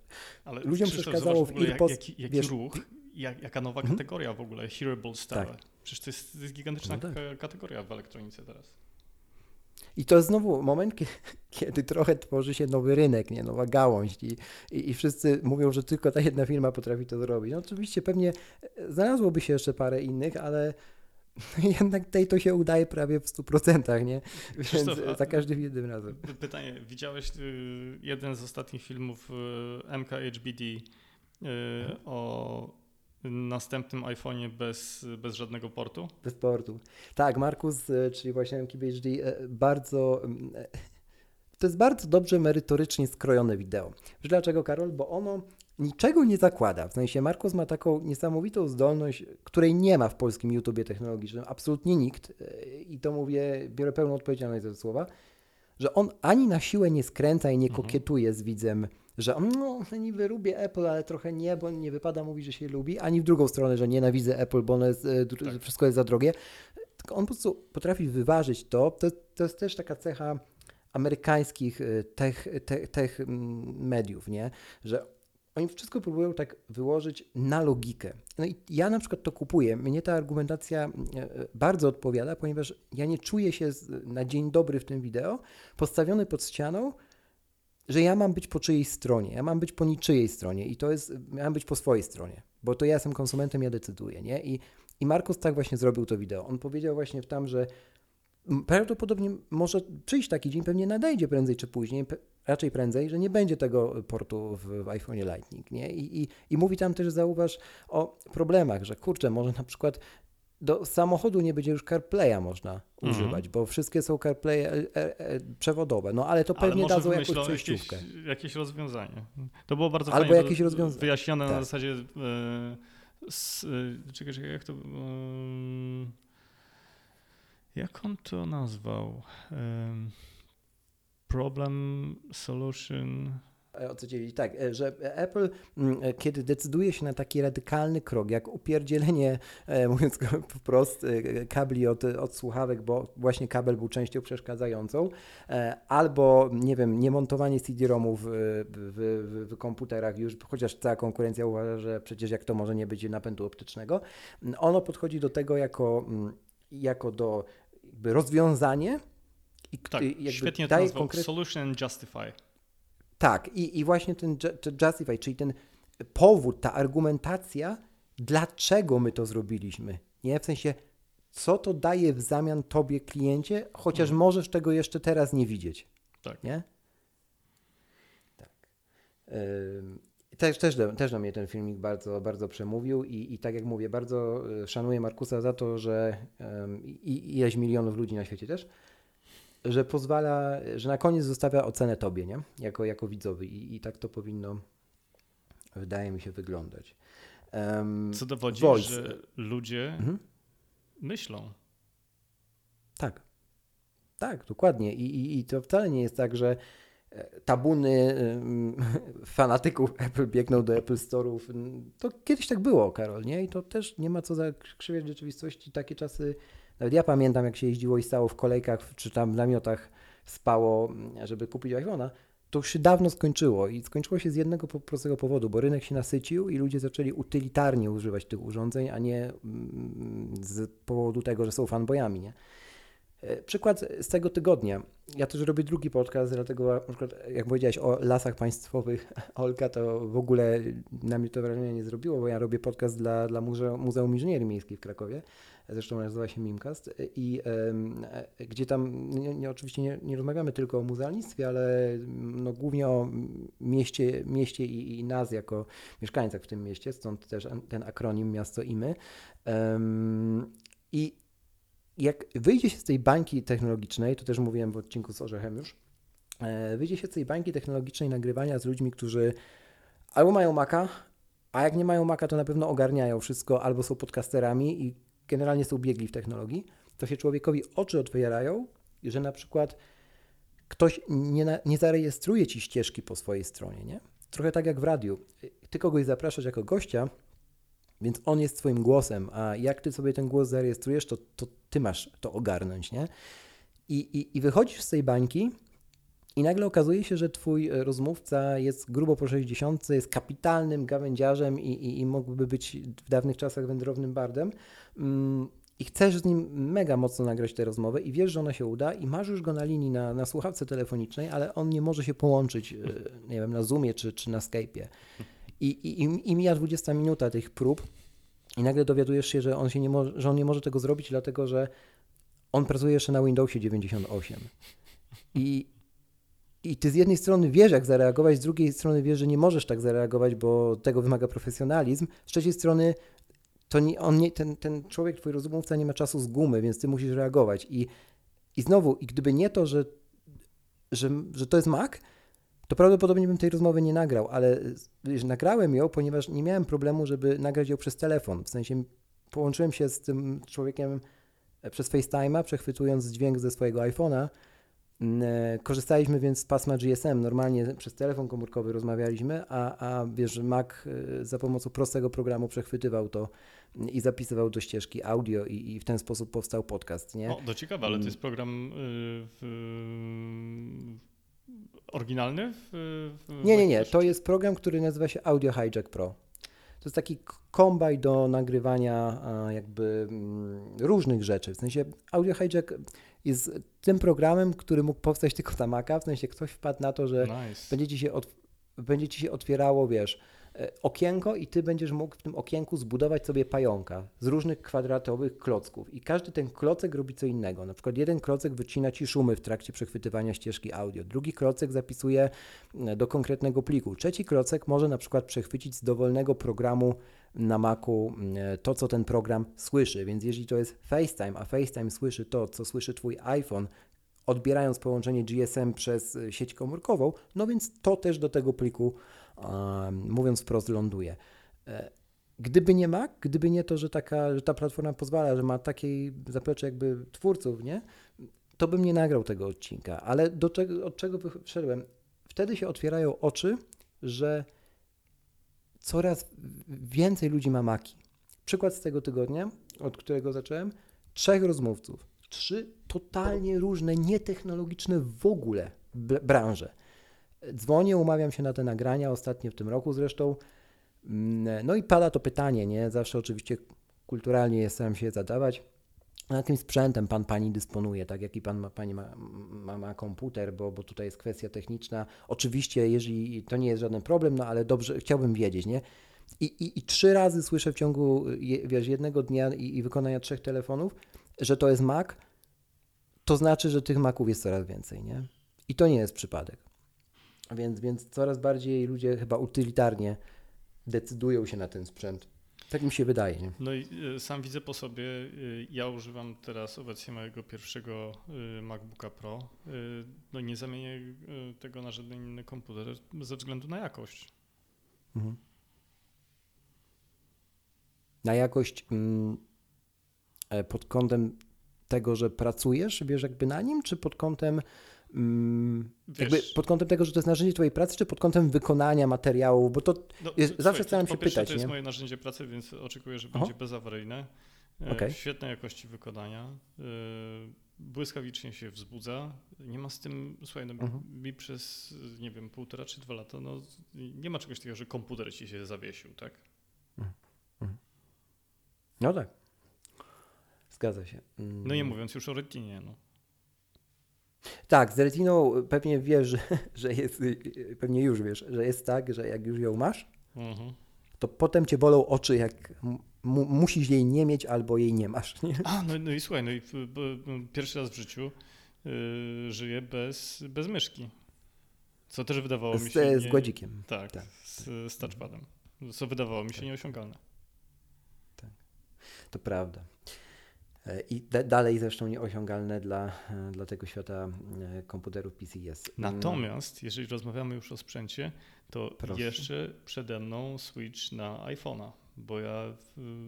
Ale Ludziom przeszkadzało w AirPods... Jaki, jaki wiesz, ruch jak, jaka nowa Mhm. kategoria w ogóle, hearable style. Tak. Przecież to jest, to jest gigantyczna No tak. ka- kategoria w elektronice teraz. I to jest znowu moment, kie- kiedy trochę tworzy się nowy rynek, nie? nowa gałąź i, i, i wszyscy mówią, że tylko ta jedna firma potrafi to zrobić. No oczywiście pewnie e, znalazłoby się jeszcze parę innych, ale jednak tej to się udaje prawie w 100%, nie? Więc za każdym jednym razem. Pytanie, widziałeś y, jeden z ostatnich filmów y, MKHBD y, o następnym iPhone'ie bez, bez żadnego portu? Bez portu. Tak, Markus, e, czyli właśnie MKBHD, e, bardzo. e, To jest bardzo dobrze merytorycznie skrojone wideo. Wiesz dlaczego, Karol? Bo ono niczego nie zakłada. W sensie Markus ma taką niesamowitą zdolność, której nie ma w polskim YouTubie technologicznym. Absolutnie nikt. I to mówię, biorę pełną odpowiedzialność za te słowa, że on ani na siłę nie skręca i nie Mhm. kokietuje z widzem, że no, niby lubię Apple, ale trochę nie, bo nie wypada mówić, że się lubi, ani w drugą stronę, że nienawidzę Apple, bo ono jest, e, Tak. wszystko jest za drogie. Tylko on po prostu potrafi wyważyć to. To, to jest też taka cecha amerykańskich e, tech, tech, tech mm, mediów, nie? że oni wszystko próbują tak wyłożyć na logikę. No i ja na przykład to kupuję. Mnie ta argumentacja e, bardzo odpowiada, ponieważ ja nie czuję się na dzień dobry w tym wideo postawiony pod ścianą, że ja mam być po czyjejś stronie, ja mam być po niczyjej stronie i to jest, ja mam być po swojej stronie, bo to ja jestem konsumentem, ja decyduję, nie? I, i Markus tak właśnie zrobił to wideo. On powiedział właśnie tam, że prawdopodobnie może przyjść taki dzień, pewnie nadejdzie prędzej czy później, raczej prędzej, że nie będzie tego portu w, w iPhone Lightning, nie? I, i, I mówi tam też, zauważ, o problemach, że kurczę, może na przykład do samochodu nie będzie już CarPlaya można używać, bo wszystkie są CarPlay e, e, przewodowe, no ale to Ale pewnie dadzą jakąś przejściówkę. Jakieś, jakieś rozwiązanie. To było bardzo Albo fajnie jakieś wy- rozwiąza- wyjaśnione na tak. zasadzie e, s, e, czekaj, czekaj, jak to em, jak on to nazwał? Em, problem, solution. E, O co dzieli? Tak, e, że Apple, mm, e, kiedy decyduje się na taki radykalny krok, jak upierdzielenie, mówiąc wprost, kabli od, od słuchawek, bo właśnie kabel był częścią przeszkadzającą, albo, nie wiem, niemontowanie CD-ROMów w, w, w, komputerach już, chociaż cała konkurencja uważa, że przecież jak to może nie być napędu optycznego, mm, ono podchodzi do tego jako, mm, jako do jakby rozwiązanie i Tak, jakby świetnie to nazwał. konkret- Solution and justify. Tak, i, i właśnie ten ju- ten justify, czyli ten powód, ta argumentacja, dlaczego my to zrobiliśmy. Nie w sensie, co to daje w zamian tobie, kliencie, chociaż Mhm. możesz tego jeszcze teraz nie widzieć. Tak. Nie? Tak. Też, też, też do mnie ten filmik bardzo, bardzo przemówił i, i tak jak mówię, bardzo y, szanuję Markusa za to, że i ileś milionów ludzi na świecie też, że pozwala, że na koniec zostawia ocenę tobie, nie? Jako, jako widzowi i, i tak to powinno, wydaje mi się, wyglądać. Ym, Co dowodzi, Voice. że ludzie Mhm. myślą. Tak. Tak, dokładnie. I, i, I to wcale nie jest tak, że e, tabuny fanatyków Apple biegną do Apple Store'ów. To kiedyś tak było, Karol, nie? I to też nie ma co zakrzywiać rzeczywistości. Takie czasy, nawet ja pamiętam, jak się jeździło i stało w kolejkach, czy tam w namiotach spało, mm, żeby kupić iPhone'a. To już się dawno skończyło i skończyło się z jednego prostego powodu, bo rynek się nasycił i ludzie zaczęli utylitarnie używać tych urządzeń, a nie mm, z powodu tego, że są fanboyami, nie? E, Przykład z tego tygodnia. Ja też robię drugi podcast, dlatego jak powiedziałeś o lasach państwowych, Olka, to w ogóle na mnie to wrażenie nie zrobiło, bo ja robię podcast dla, dla Muzeum, Muzeum Inżynierii Miejskiej w Krakowie, zresztą nazywa się Mimcast i e, gdzie tam nie, nie, oczywiście nie, nie rozmawiamy tylko o muzealnictwie, ale mm, no, głównie o mieście, mieście i, i nas jako mieszkańcach w tym mieście, stąd też ten akronim Miasto i My. Em, I jak wyjdzie się z tej bańki technologicznej, to też mówiłem w odcinku z Orzechem już, e, wyjdzie się z tej bańki technologicznej nagrywania z ludźmi, którzy albo mają Maca, a jak nie mają Maca, to na pewno ogarniają wszystko, albo są podcasterami i generalnie są biegli w technologii, to się człowiekowi oczy otwierają, że na przykład ktoś nie, na, nie zarejestruje ci ścieżki po swojej stronie, nie? Trochę tak jak w radiu. Ty kogoś zapraszasz jako gościa, więc on jest twoim głosem, a jak ty sobie ten głos zarejestrujesz, to, to ty masz to ogarnąć, nie? I, i, I wychodzisz z tej bańki I nagle okazuje się, że twój e, rozmówca jest grubo po 60, jest kapitalnym gawędziarzem i, i, i mógłby być w dawnych czasach wędrownym bardem. Mm, I chcesz z nim mega mocno nagrać tę rozmowę i wiesz, że ona się uda i masz już go na linii na, na słuchawce telefonicznej, ale on nie może się połączyć, e, nie wiem, na Zoomie czy, czy na Skype'ie. I, i, I mija 20 minuta tych prób i nagle dowiadujesz się, że on, się nie może, że on nie może tego zrobić, dlatego że on pracuje jeszcze na Windowsie 98. I, I ty z jednej strony wiesz, jak zareagować, z drugiej strony wiesz, że nie możesz tak zareagować, bo tego wymaga profesjonalizm. Z trzeciej strony to nie, on nie, ten, ten człowiek, twój rozmówca nie ma czasu z gumy, więc ty musisz reagować. I, i znowu, i gdyby nie to, że, że, że to jest Mac, to prawdopodobnie bym tej rozmowy nie nagrał, ale wiesz, nagrałem ją, ponieważ nie miałem problemu, żeby nagrać ją przez telefon. W sensie połączyłem się z tym człowiekiem e, przez FaceTime'a, przechwytując dźwięk ze swojego iPhone'a. Mm, e, korzystaliśmy więc z pasma GSM. Normalnie przez telefon komórkowy rozmawialiśmy, a, a wiesz, Mac e, za pomocą prostego programu przechwytywał to i zapisywał do ścieżki audio i, i w ten sposób powstał podcast. Nie? O, to ciekawe, ale to jest program y, w, oryginalny? W, w nie, nie, nie. To jest program, który nazywa się Audio Hijack Pro. To jest taki kombaj do nagrywania jakby mm, różnych rzeczy. W sensie Audio Hijack jest tym programem, który mógł powstać tylko na Maca. W sensie ktoś wpadł na to, że nice. będzie, ci się od, będzie ci się otwierało, wiesz, okienko i ty będziesz mógł w tym okienku zbudować sobie pająka z różnych kwadratowych klocków. I każdy ten klocek robi co innego. Na przykład jeden klocek wycina ci szumy w trakcie przechwytywania ścieżki audio, drugi klocek zapisuje e, do konkretnego pliku, trzeci klocek może na przykład przechwycić z dowolnego programu na Macu e, to, co ten program słyszy, więc jeżeli to jest FaceTime, a FaceTime słyszy to, co słyszy twój iPhone, odbierając połączenie GSM przez sieć komórkową, no więc to też do tego pliku mówiąc wprost, ląduje. E, gdyby nie Mac, gdyby nie to, że, taka, że ta platforma pozwala, że ma takiej zaplecze jakby twórców, nie? to bym nie nagrał tego odcinka. Ale do czego, od czego wyszedłem? Wtedy się otwierają oczy, że coraz więcej ludzi ma maki. Przykład z tego tygodnia, od którego zacząłem, trzech rozmówców. Trzy totalnie różne, nietechnologiczne w ogóle branże. Dzwonię, umawiam się na te nagrania, ostatnio w tym roku zresztą. Mm, no i pada to pytanie, nie? Zawsze oczywiście kulturalnie jest staram się zadawać. Jakim sprzętem pan, pani dysponuje, tak jak i pan, ma, pani ma, ma, ma komputer, bo, bo tutaj jest kwestia techniczna. Oczywiście, jeżeli to nie jest żaden problem, no ale dobrze, chciałbym wiedzieć, nie? I, i, i trzy razy słyszę w ciągu wiesz, jednego dnia i, i wykonania trzech telefonów, że to jest Mac, to znaczy, że tych Maców jest coraz więcej, nie? I to nie jest przypadek. Więc, więc coraz bardziej ludzie chyba utylitarnie decydują się na ten sprzęt. Tak mi się wydaje. Nie? No i y, sam widzę po sobie, y, ja używam teraz obecnie mojego pierwszego y, MacBooka Pro. No nie zamienię tego na żaden inny komputer ze względu na jakość. Mhm. Na jakość mm, e, pod kątem tego, że pracujesz, wiesz, jakby na nim, czy pod kątem Mm, jakby pod kątem tego, że to jest narzędzie Twojej pracy, czy pod kątem wykonania materiałów, bo to no, jest, słuchaj, zawsze staram się pytać. To jest nie? moje narzędzie pracy, więc oczekuję, że będzie bezawaryjne. E, okay. Świetnej jakości wykonania. E, błyskawicznie się wzbudza. Nie ma z tym, słuchaj, no, uh-huh. mi przez, nie wiem, półtora czy dwa lata, no, nie ma czegoś takiego, że komputer ci się zawiesił, tak? Uh-huh. No tak. Zgadza się. Mm. No nie mówiąc już o retinie, no. Tak, z retiną pewnie wiesz, że, że jest, pewnie już wiesz, że jest tak, że jak już ją masz, mhm. to potem cię bolą oczy, jak musisz jej nie mieć albo jej nie masz. Nie? A, no, no i słuchaj, no i pierwszy raz w życiu yy, żyję bez, bez myszki. Co też wydawało z, mi się. Z gładzikiem. Tak, tak, z, z touchpadem. Co wydawało mi się tak. nieosiągalne. Tak, to prawda. E, I dalej zresztą nieosiągalne dla, e, dla tego świata e, komputerów PC jest. Natomiast jeżeli rozmawiamy już o sprzęcie, to Proszę. jeszcze przede mną Switch na iPhone'a, bo ja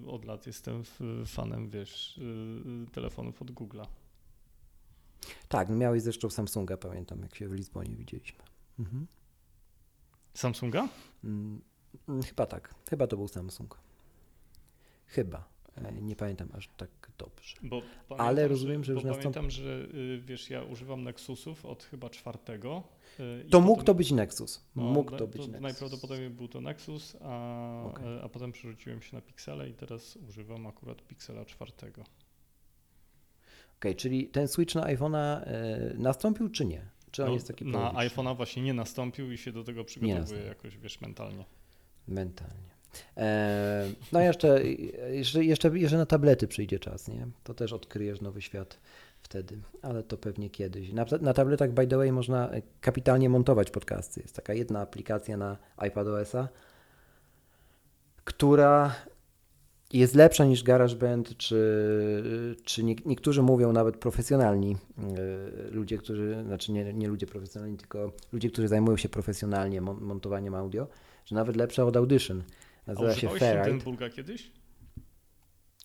od lat jestem fanem, wiesz, telefonów od Google'a. Tak, miałeś zresztą Samsunga, pamiętam, jak się w Lizbonie widzieliśmy. Mhm. Samsunga? Mm, chyba tak, chyba to był Samsung. Chyba. E, Nie pamiętam aż tak dobrze. Bo Ale rozumiem, że bo już nastąpi- pamiętam, że y, wiesz, ja używam Nexusów od chyba czwartego. y, To mógł potem- to być Nexus. no, Mógł na- to być Nexus. Najprawdopodobniej był to Nexus, a, Okej. a potem przerzuciłem się na Pixele i teraz używam akurat Pixela czwartego. Okej, czyli ten switch na iPhone'a e, nastąpił czy nie? Czy on No, jest taki na iPhone'a właśnie nie nastąpił i się do tego przygotowuję nastąpił. jakoś, wiesz, mentalnie. Mentalnie. E, no jeszcze, jeszcze, jeszcze, jeszcze na tablety przyjdzie czas, nie? To też odkryjesz nowy świat wtedy, ale to pewnie kiedyś. Na, na tabletach, by the way, można kapitalnie montować podcasty. Jest taka jedna aplikacja na iPadOS-a, która jest lepsza niż GarageBand, czy, czy nie, niektórzy mówią nawet profesjonalni e, ludzie, którzy, znaczy nie, nie ludzie profesjonalni, tylko ludzie, którzy zajmują się profesjonalnie mon- montowaniem audio, że nawet lepsza od Audition. A Nazywa się używałeś Ferrite. Hindenburga kiedyś?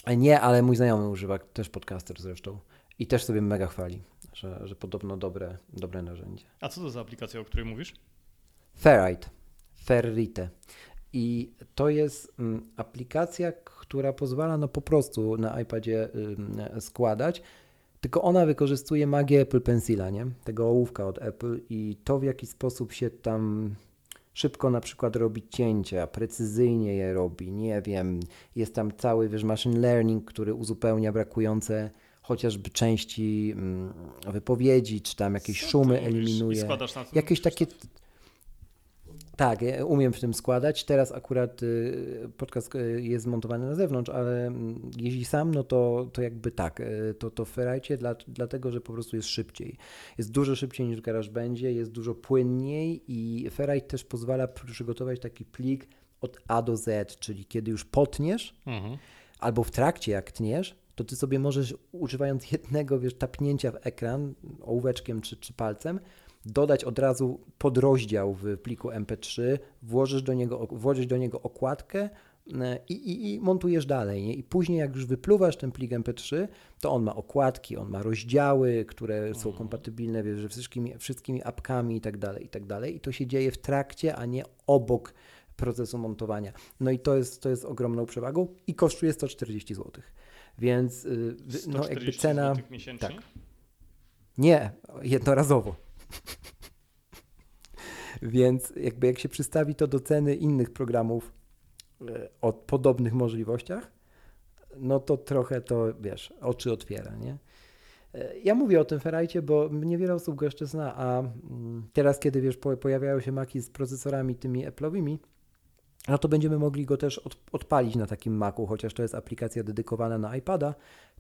A Nie, ale mój znajomy używa, też podcaster zresztą. I też sobie mega chwali, że, że podobno dobre, dobre narzędzie. A co to za aplikacja, o której mówisz? Ferrite. Ferrite. I to jest mm, aplikacja, która pozwala no po prostu na iPadzie składać, tylko ona wykorzystuje magię Apple Pencila, nie? Tego ołówka od Apple i to w jaki sposób się tam szybko na przykład robi cięcia, precyzyjnie je robi, nie wiem, jest tam cały, wiesz, machine learning, który uzupełnia brakujące chociażby części mm, wypowiedzi, czy tam jakieś Co szumy eliminuje. Jakieś takie. Tak, ja umiem w tym składać. Teraz akurat y, podcast y, jest zmontowany na zewnątrz, ale mm, jeśli sam, no to, to jakby tak, y, to, to w Ferrite, dla, dlatego że po prostu jest szybciej. Jest dużo szybciej niż w GarageBandzie, jest dużo płynniej i Ferrite też pozwala przygotować taki plik od A do Z, czyli kiedy już potniesz, Mhm. albo w trakcie jak tniesz, to ty sobie możesz używając jednego wiesz, tapnięcia w ekran ołóweczkiem czy, czy palcem, dodać od razu podrozdział w pliku MP3, włożysz do niego, włożyć do niego okładkę e, i, i, i montujesz dalej. Nie? I później jak już wypluwasz ten plik MP3, to on ma okładki, on ma rozdziały, które są kompatybilne wiesz, ze wszystkimi, wszystkimi apkami i tak dalej, i tak dalej. I to się dzieje w trakcie, a nie obok procesu montowania. No i to jest, to jest ogromną przewagą i kosztuje 140 zł. Więc y, no jakby 140 cena... miesięcznie? tak. Nie, jednorazowo. Więc jakby jak się przystawi to do ceny innych programów e, o podobnych możliwościach, no to trochę to, wiesz, oczy otwiera, nie? E, Ja mówię o tym Ferrite, bo niewiele osób go jeszcze zna, a mm, teraz, kiedy wiesz, po- pojawiają się maki z procesorami tymi Apple'owymi, no to będziemy mogli go też od, odpalić na takim Macu, chociaż to jest aplikacja dedykowana na iPada.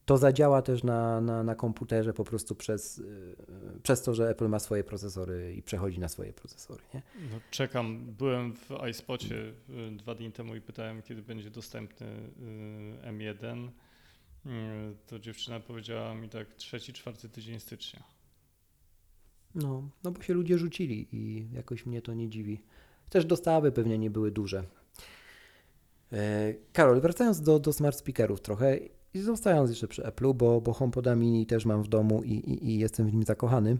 To zadziała też na, na, na komputerze po prostu przez, yy, przez to, że Apple ma swoje procesory i przechodzi na swoje procesory. Nie? No, czekam. Byłem w iSpocie y, dwa dni temu i pytałem, kiedy będzie dostępny y, M1. Y, To dziewczyna powiedziała mi tak trzeci, czwarty tydzień stycznia. No, no bo się ludzie rzucili i jakoś mnie to nie dziwi. Też dostawy pewnie nie były duże. E, Karol, wracając do, do smart speakerów trochę i zostając jeszcze przy Apple'u, bo, bo HomePoda Mini też mam w domu i, i, i jestem w nim zakochany.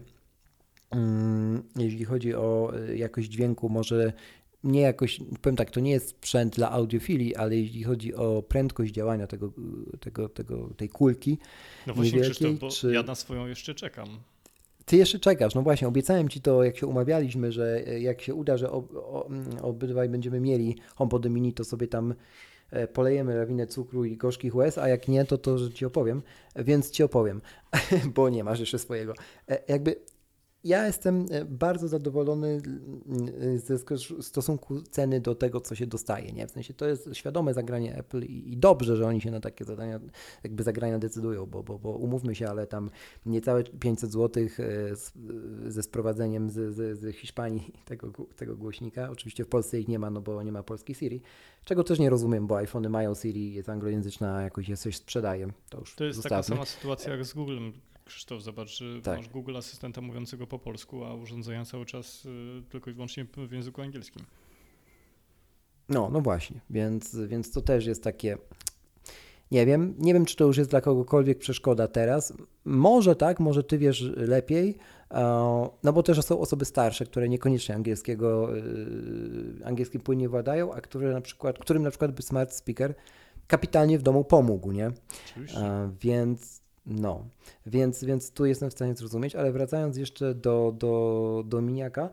Mm, Jeśli chodzi o e, jakość dźwięku, może nie jakoś, powiem tak, to nie jest sprzęt dla audiofilii, ale jeśli chodzi o prędkość działania tego, tego, tego, tej kulki, No właśnie, Krzysztof, bo czy- ja na swoją jeszcze czekam. Ty jeszcze czekasz, no właśnie, obiecałem Ci to, jak się umawialiśmy, że e, jak się uda, że ob, obydwaj będziemy mieli HomePody Mini, to sobie tam e, polejemy lawinę cukru i gorzkich łez, a jak nie, to to, że Ci opowiem, więc Ci opowiem, bo nie masz jeszcze swojego. E, Jakby ja jestem e, bardzo zadowolony mm, ze stosunku ceny do tego, co się dostaje. Nie? W sensie to jest świadome zagranie Apple i, dobrze, że oni się na takie zadania, jakby zagrania decydują, bo, bo, bo umówmy się, ale tam niecałe 500 zł ze sprowadzeniem z, z, z Hiszpanii tego, tego głośnika. Oczywiście w Polsce ich nie ma, no bo nie ma polskiej Siri, czego też nie rozumiem, bo iPhony mają Siri, jest anglojęzyczna, a jakoś je coś sprzedaje. To już To jest taka zostawmy. sama sytuacja jak z Googlem. Krzysztof, zobacz, że Tak. masz Google asystenta mówiącego po polsku, a urządzenia cały czas y, tylko i wyłącznie w języku angielskim. No, no właśnie, więc, więc to też jest takie. Nie wiem, nie wiem, czy to już jest dla kogokolwiek przeszkoda teraz. Może tak, może ty wiesz lepiej, no bo też są osoby starsze, które niekoniecznie angielskiego, e, angielskim płynnie władają, a które na przykład, którym na przykład by smart speaker kapitalnie w domu pomógł, nie? Oczywiście. Więc no, więc, więc tu jestem w stanie zrozumieć, ale wracając jeszcze do, do, do miniaka,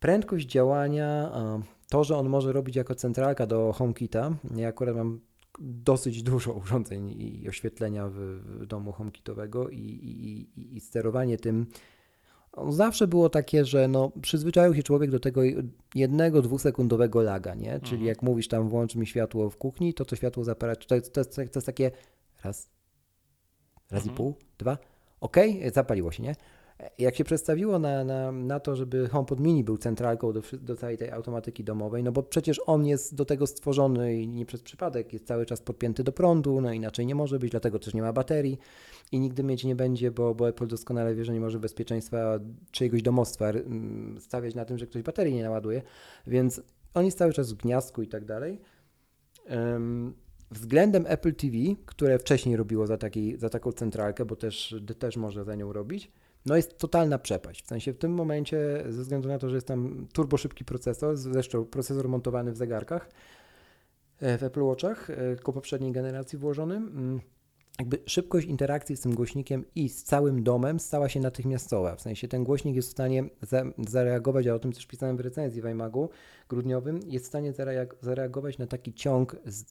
prędkość działania, to, że on może robić jako centralka do HomeKita, ja akurat mam dosyć dużo urządzeń i oświetlenia w, w domu HomeKitowego i, i, i, i sterowanie tym zawsze było takie, że no, przyzwyczaił się człowiek do tego jednego, dwusekundowego laga, nie? Czyli Mhm. jak mówisz tam włącz mi światło w kuchni, to to światło zapala, to, to, jest, to jest takie raz, raz Mhm. i pół, dwa, okej, zapaliło się, nie? Jak się przedstawiło na, na, na to, żeby HomePod Mini był centralką do, do całej tej automatyki domowej, no bo przecież on jest do tego stworzony i nie przez przypadek, jest cały czas podpięty do prądu, no inaczej nie może być, dlatego też nie ma baterii i nigdy mieć nie będzie, bo, bo Apple doskonale wie, że nie może bezpieczeństwa czyjegoś domostwa stawiać na tym, że ktoś baterii nie naładuje, więc on jest cały czas w gniazdku i tak dalej. Em, Względem Apple TV, które wcześniej robiło za, taki, za taką centralkę, bo też, też może za nią robić, no jest totalna przepaść. W sensie w tym momencie, ze względu na to, że jest tam turbo szybki procesor, zresztą procesor montowany w zegarkach, e, w Apple Watchach, e, tylko poprzedniej generacji włożony, mm, jakby szybkość interakcji z tym głośnikiem i z całym domem stała się natychmiastowa. W sensie ten głośnik jest w stanie za, zareagować, a o tym też pisałem w recenzji w iMagu grudniowym, jest w stanie zareag- zareagować na taki ciąg z,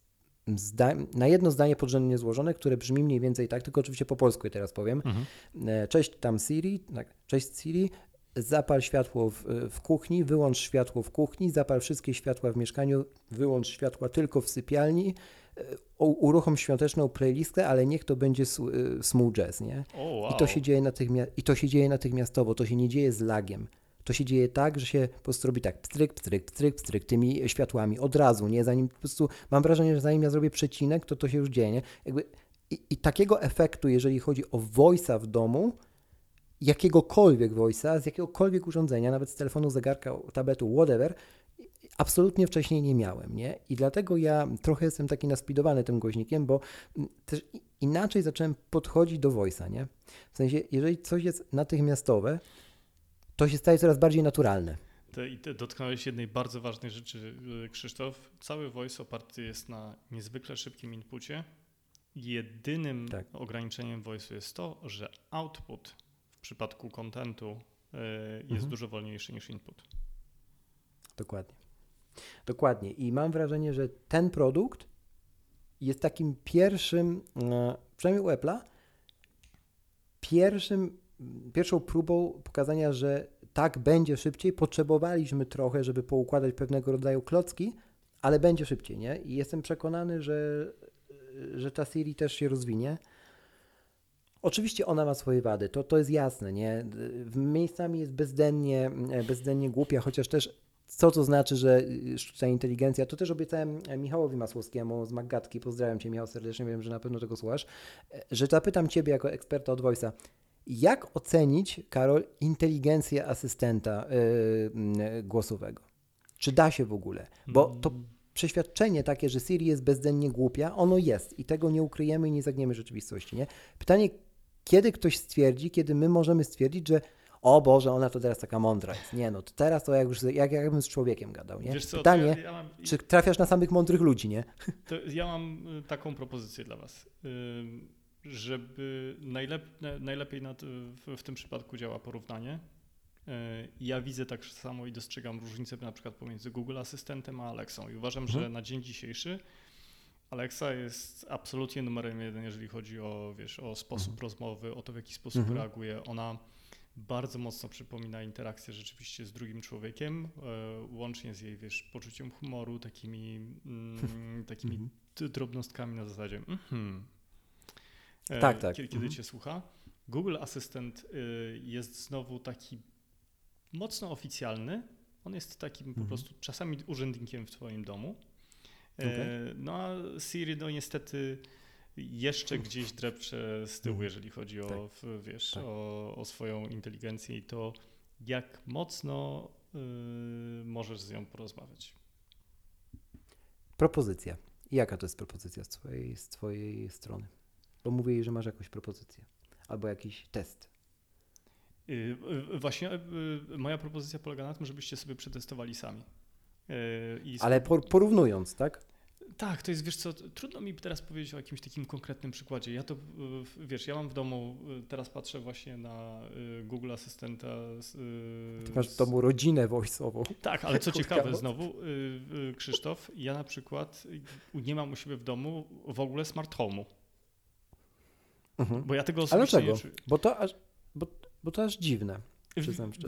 na jedno zdanie podrzędnie złożone, które brzmi mniej więcej tak, tylko oczywiście po polsku je teraz powiem. Mhm. E, Cześć tam Siri, tak, cześć Siri, zapal światło w, w kuchni, wyłącz światło w kuchni, zapal wszystkie światła w mieszkaniu, wyłącz światła tylko w sypialni, e, uruchom świąteczną playlistę, ale niech to będzie e, smooth jazz, nie? O, wow. I to się dzieje natychmia- i to się dzieje natychmiastowo, to się nie dzieje z lagiem. To się dzieje tak, że się po prostu robi tak pstryk, pstryk, pstryk, pstryk tymi światłami od razu, nie? Zanim po prostu mam wrażenie, że zanim ja zrobię przecinek, to to się już dzieje, nie? Jakby i, i takiego efektu, jeżeli chodzi o voice'a w domu, jakiegokolwiek voice'a, z jakiegokolwiek urządzenia, nawet z telefonu, zegarka, tabletu, whatever, absolutnie wcześniej nie miałem, nie? I dlatego ja trochę jestem taki naspidowany tym głośnikiem, bo mm, też inaczej zacząłem podchodzić do voice'a, nie? W sensie, jeżeli coś jest natychmiastowe, to się staje coraz bardziej naturalne. I dotknąłeś jednej bardzo ważnej rzeczy, y, Krzysztof. Cały voice oparty jest na niezwykle szybkim inpucie. Jedynym Tak. ograniczeniem voice'u jest to, że output w przypadku kontentu y, jest Mhm. dużo wolniejszy niż input. Dokładnie. Dokładnie. I mam wrażenie, że ten produkt jest takim pierwszym, e, przynajmniej u Apple'a, pierwszym, pierwszą próbą pokazania, że tak będzie szybciej. Potrzebowaliśmy trochę, żeby poukładać pewnego rodzaju klocki, ale będzie szybciej, nie? I jestem przekonany, że, że ta Siri też się rozwinie. Oczywiście ona ma swoje wady, to, to jest jasne, nie? Miejscami jest bezdennie, bezdennie głupia, chociaż też co to znaczy, że sztuczna inteligencja, to też obiecałem Michałowi Masłowskiemu z Maggatki, pozdrawiam Cię Michał serdecznie, wiem, że na pewno tego słuchasz, że zapytam Ciebie jako eksperta od Voice'a, jak ocenić, Karol, inteligencję asystenta y, y, głosowego? Czy da się w ogóle? Bo to Mm, przeświadczenie takie, że Siri jest bezdennie głupia, ono jest i tego nie ukryjemy i nie zagniemy rzeczywistości. Nie? Pytanie, kiedy ktoś stwierdzi, kiedy my możemy stwierdzić, że o Boże, ona to teraz taka mądra jest. Nie no, to teraz to jak już jak, jakbym z człowiekiem gadał, nie? Wiesz co, to Pytanie, ja, ja mam, czy trafiasz na samych mądrych ludzi, nie? To ja mam y, taką propozycję dla Was. Ym, Żeby najlep, na- najlepiej na, to- w, w tym przypadku działa porównanie. Y, Ja widzę tak samo i dostrzegam różnicę na przykład pomiędzy Google Asystentem a Alexą i uważam, że Mhm. na dzień dzisiejszy Alexa jest absolutnie numerem jeden, jeżeli chodzi o, wiesz, o sposób Mhm. rozmowy, o to, w jaki sposób Mhm. reaguje. Ona bardzo mocno przypomina interakcję rzeczywiście z drugim człowiekiem, e, łącznie z jej, wiesz, poczuciem humoru, takimi, mm, takimi Mhm. drobnostkami na zasadzie mhm. E, Tak, tak. Kiedy, kiedy Mhm. cię słucha. Google Assistant y, jest znowu taki mocno oficjalny. On jest takim po Mhm. prostu czasami urzędnikiem w twoim domu. E, Okej. No a Siri no niestety jeszcze gdzieś drepcze z tyłu, Mhm. jeżeli chodzi o, Tak. wiesz, Tak. o, o swoją inteligencję i to jak mocno y, możesz z nią porozmawiać. Propozycja. Jaka to jest propozycja z twojej, z twojej strony? Bo mówię jej, że masz jakąś propozycję. Albo jakiś test. Y, y, Właśnie y, moja propozycja polega na tym, żebyście sobie przetestowali sami. Ale por, porównując, tak? Tak, to jest, wiesz co, trudno mi teraz powiedzieć o jakimś takim konkretnym przykładzie. Ja to, wiesz, ja mam w domu, teraz patrzę właśnie na Google Asystenta. Ty masz w domu rodzinę voice'ową. Tak, ale co ciekawe znowu, Krzysztof, ja na przykład nie mam u siebie w domu w ogóle smart home'u. Mhm. Bo ja tego osobiście Ale dlaczego? Bo to aż, bo, bo to aż dziwne.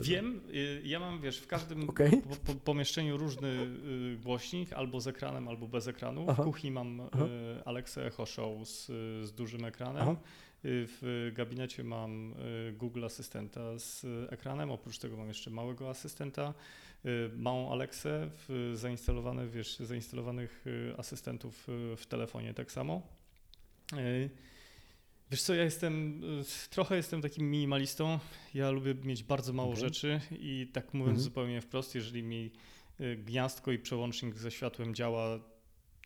Wiem, y, ja mam, wiesz, w każdym okay. po, po, pomieszczeniu różny y, głośnik, albo z ekranem, albo bez ekranu. Aha. W kuchni mam Aha. Y, Alexa Echo Show z, z dużym ekranem. Aha. W gabinecie mam Google Asystenta z ekranem, oprócz tego mam jeszcze małego asystenta, małą Alexę, zainstalowane, wiesz, zainstalowanych asystentów w telefonie tak samo. Wiesz co, ja jestem, y, trochę jestem takim minimalistą. Ja lubię mieć bardzo mało okay. rzeczy i tak mówiąc mhm. zupełnie wprost, jeżeli mi y, gniazdko i przełącznik ze światłem działa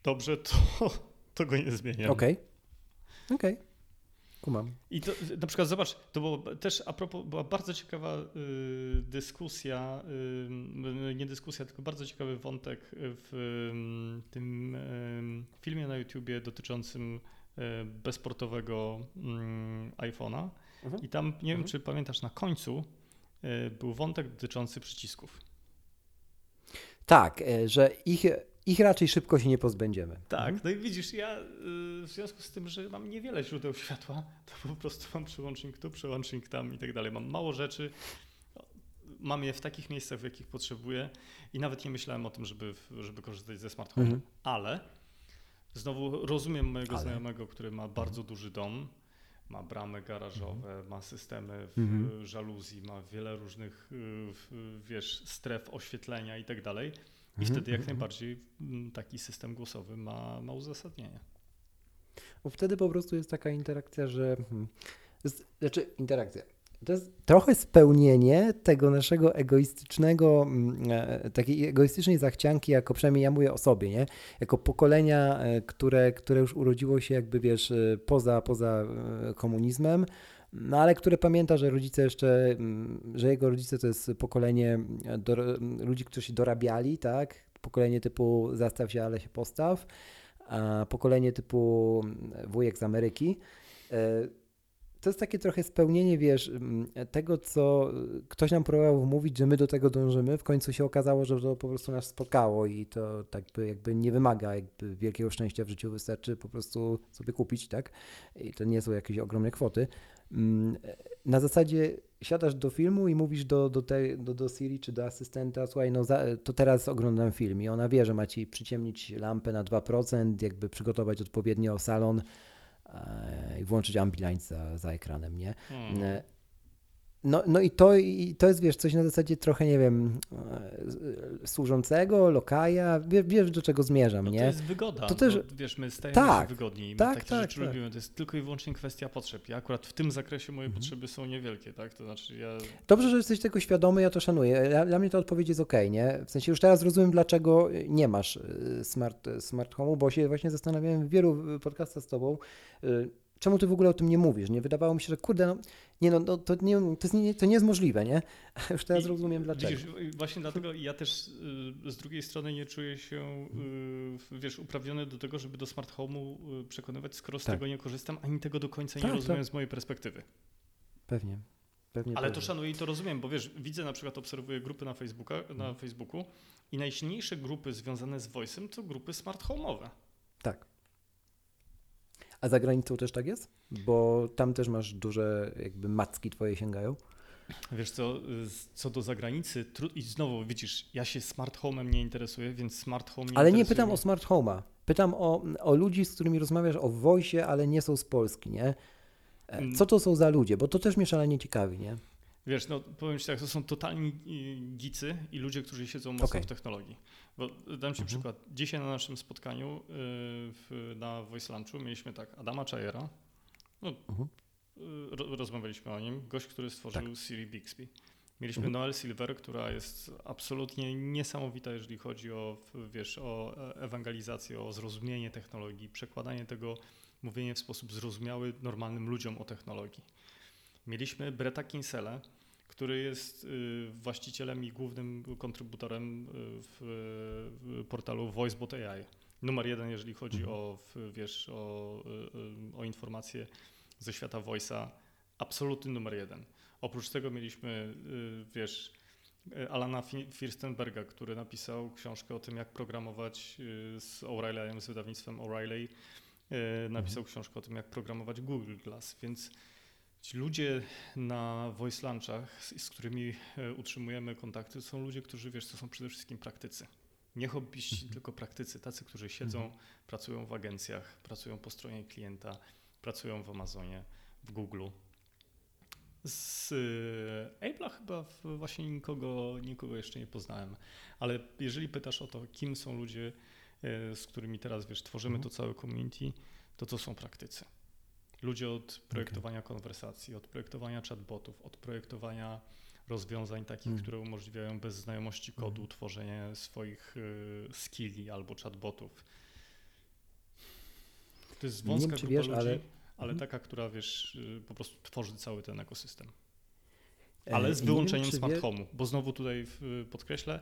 dobrze, to, to go nie zmieniam. Okej, okay. okej. Okay. Kumam. I to na przykład zobacz, to było też a propos, była bardzo ciekawa y, dyskusja, y, nie dyskusja, tylko bardzo ciekawy wątek w y, tym filmie na YouTubie dotyczącym E, bezportowego mm, iPhone'a. Mhm. I tam, nie mhm. wiem czy pamiętasz, na końcu e, był wątek dotyczący przycisków. Tak, e, że ich, ich raczej szybko się nie pozbędziemy. Tak, mhm. no i widzisz, ja w związku z tym, że mam niewiele źródeł światła, to po prostu mam przełącznik tu, przełącznik tam i tak dalej. Mam mało rzeczy, mam je w takich miejscach, w jakich potrzebuję i nawet nie myślałem o tym, żeby, żeby korzystać ze smart home, mhm. ale Znowu rozumiem mojego Ale... znajomego, który ma bardzo duży dom, ma bramy garażowe, mhm. ma systemy w mhm. żaluzji, ma wiele różnych, y, wiesz, stref oświetlenia i tak dalej. I mhm. wtedy jak mhm. najbardziej mm, taki system głosowy ma, ma uzasadnienie. Bo wtedy po prostu jest taka interakcja, że. Hmm, znaczy, interakcja to jest trochę spełnienie tego naszego egoistycznego, mm, e, takiej egoistycznej zachcianki, jako przynajmniej ja mówię o sobie, nie? Jako pokolenia, e, które, które już urodziło się jakby, wiesz, e, poza, poza komunizmem, no ale które pamięta, że rodzice jeszcze, mm, że jego rodzice to jest pokolenie do, ludzi, którzy się dorabiali, tak? Pokolenie typu zastaw się, ale się postaw, a pokolenie typu wujek z Ameryki to jest takie trochę spełnienie, wiesz, tego, co ktoś nam próbował mówić, że my do tego dążymy. W końcu się okazało, że to po prostu nas spotkało i to tak by jakby nie wymaga jakby wielkiego szczęścia w życiu, wystarczy po prostu sobie kupić, tak? I to nie są jakieś ogromne kwoty. Na zasadzie siadasz do filmu i mówisz do, do, te, do, do Siri czy do asystenta, słuchaj, no za, to teraz oglądam film i ona wie, że ma ci przyciemnić lampę na 2%, jakby przygotować odpowiednio salon, i włączyć Ambilight za, za ekranem, nie? Hmm. E, no, no i, to, i to jest, wiesz, coś na zasadzie trochę, nie wiem, e, służącego, lokaja, wiesz, do czego zmierzam, no nie? To jest wygoda, to też... wiesz, my stajemy tak, się wygodni, my tak, takie tak, rzeczy tak. lubimy, to jest tylko i wyłącznie kwestia potrzeb. Ja akurat w tym zakresie moje mhm. potrzeby są niewielkie, tak? To znaczy ja... Dobrze, że jesteś tego świadomy, ja to szanuję. Dla, mnie ta odpowiedź jest ok, nie? W sensie już teraz rozumiem, dlaczego nie masz e, smart, smart home'u, bo się właśnie zastanawiałem w wielu podcastach z tobą, czemu ty w ogóle o tym nie mówisz? Nie wydawało mi się, że kurde, no, nie, no, no to, nie, to, jest nie, to nie jest możliwe, nie? Już teraz I, rozumiem dlaczego. Widzisz, właśnie dlatego ja też y, z drugiej strony nie czuję się, y, wiesz, uprawniony do tego, żeby do smart home'u y, przekonywać, skoro z tak. tego nie korzystam, ani tego do końca tak, nie rozumiem tak. z mojej perspektywy. Pewnie. Pewnie Ale to szanuję i to rozumiem, bo wiesz, widzę na przykład, obserwuję grupy na, Facebooka, na mhm. Facebooku i najsilniejsze grupy związane z voice'em to grupy smart home'owe. Tak. A za granicą też tak jest? Bo tam też masz duże jakby macki twoje sięgają. Wiesz co, co do zagranicy, i znowu widzisz, ja się smart home'em nie interesuję, więc smart home nie Ale nie pytam o smart home'a. Pytam o, o ludzi, z którymi rozmawiasz o wojsie, ale nie są z Polski, nie? E, mm. Co to są za ludzie? Bo to też mnie szalenie ciekawi, nie? Wiesz, no powiem Ci tak, to są totalni gicy i ludzie, którzy siedzą mocno okay. w technologii. Bo dam Ci mhm. przykład. Dzisiaj na naszym spotkaniu yy, w, na Voice Lunchu mieliśmy tak Adama Chayera, no, mhm. yy, rozmawialiśmy o nim, gość, który stworzył tak. Siri Bixby. Mieliśmy mhm. Noel Silver, która jest absolutnie niesamowita, jeżeli chodzi o, wiesz, o e, ewangelizację, o zrozumienie technologii, przekładanie tego, mówienie w sposób zrozumiały normalnym ludziom o technologii. Mieliśmy Breta Kinsella, który jest y, właścicielem i głównym kontrybutorem y, w portalu VoiceBot AI. numer jeden, jeżeli chodzi mhm. o, wiesz, o, o informacje ze świata Voice'a, absolutny numer jeden. Oprócz tego mieliśmy, wiesz, Alana Firstenberga, który napisał książkę o tym, jak programować z O'Reilly'em, z wydawnictwem O'Reilly. Napisał mhm. książkę o tym, jak programować Google Glass, więc Ci ludzie na voice lunchach, z, z, którymi e, utrzymujemy kontakty, są ludzie, którzy wiesz, to są przede wszystkim praktycy. Nie hobbyści, mhm. tylko praktycy, tacy, którzy siedzą, mhm. pracują w agencjach, pracują po stronie klienta, pracują w Amazonie, w Google. Z e, Apple'a chyba właśnie nikogo, nikogo jeszcze nie poznałem, ale jeżeli pytasz o to, kim są ludzie, e, z którymi teraz wiesz, tworzymy mhm. to całe community, to to są praktycy. Ludzie od projektowania okay. konwersacji, od projektowania chatbotów, od projektowania rozwiązań takich, mm. które umożliwiają bez znajomości kodu mm. tworzenie swoich y, skilli albo chatbotów. To jest wąska wiem, grupa wiesz, ludzi, ale, ale mm. taka, która wiesz, y, po prostu tworzy cały ten ekosystem. E, ale z wyłączeniem wiem, smart home'u, bo znowu tutaj podkreślę,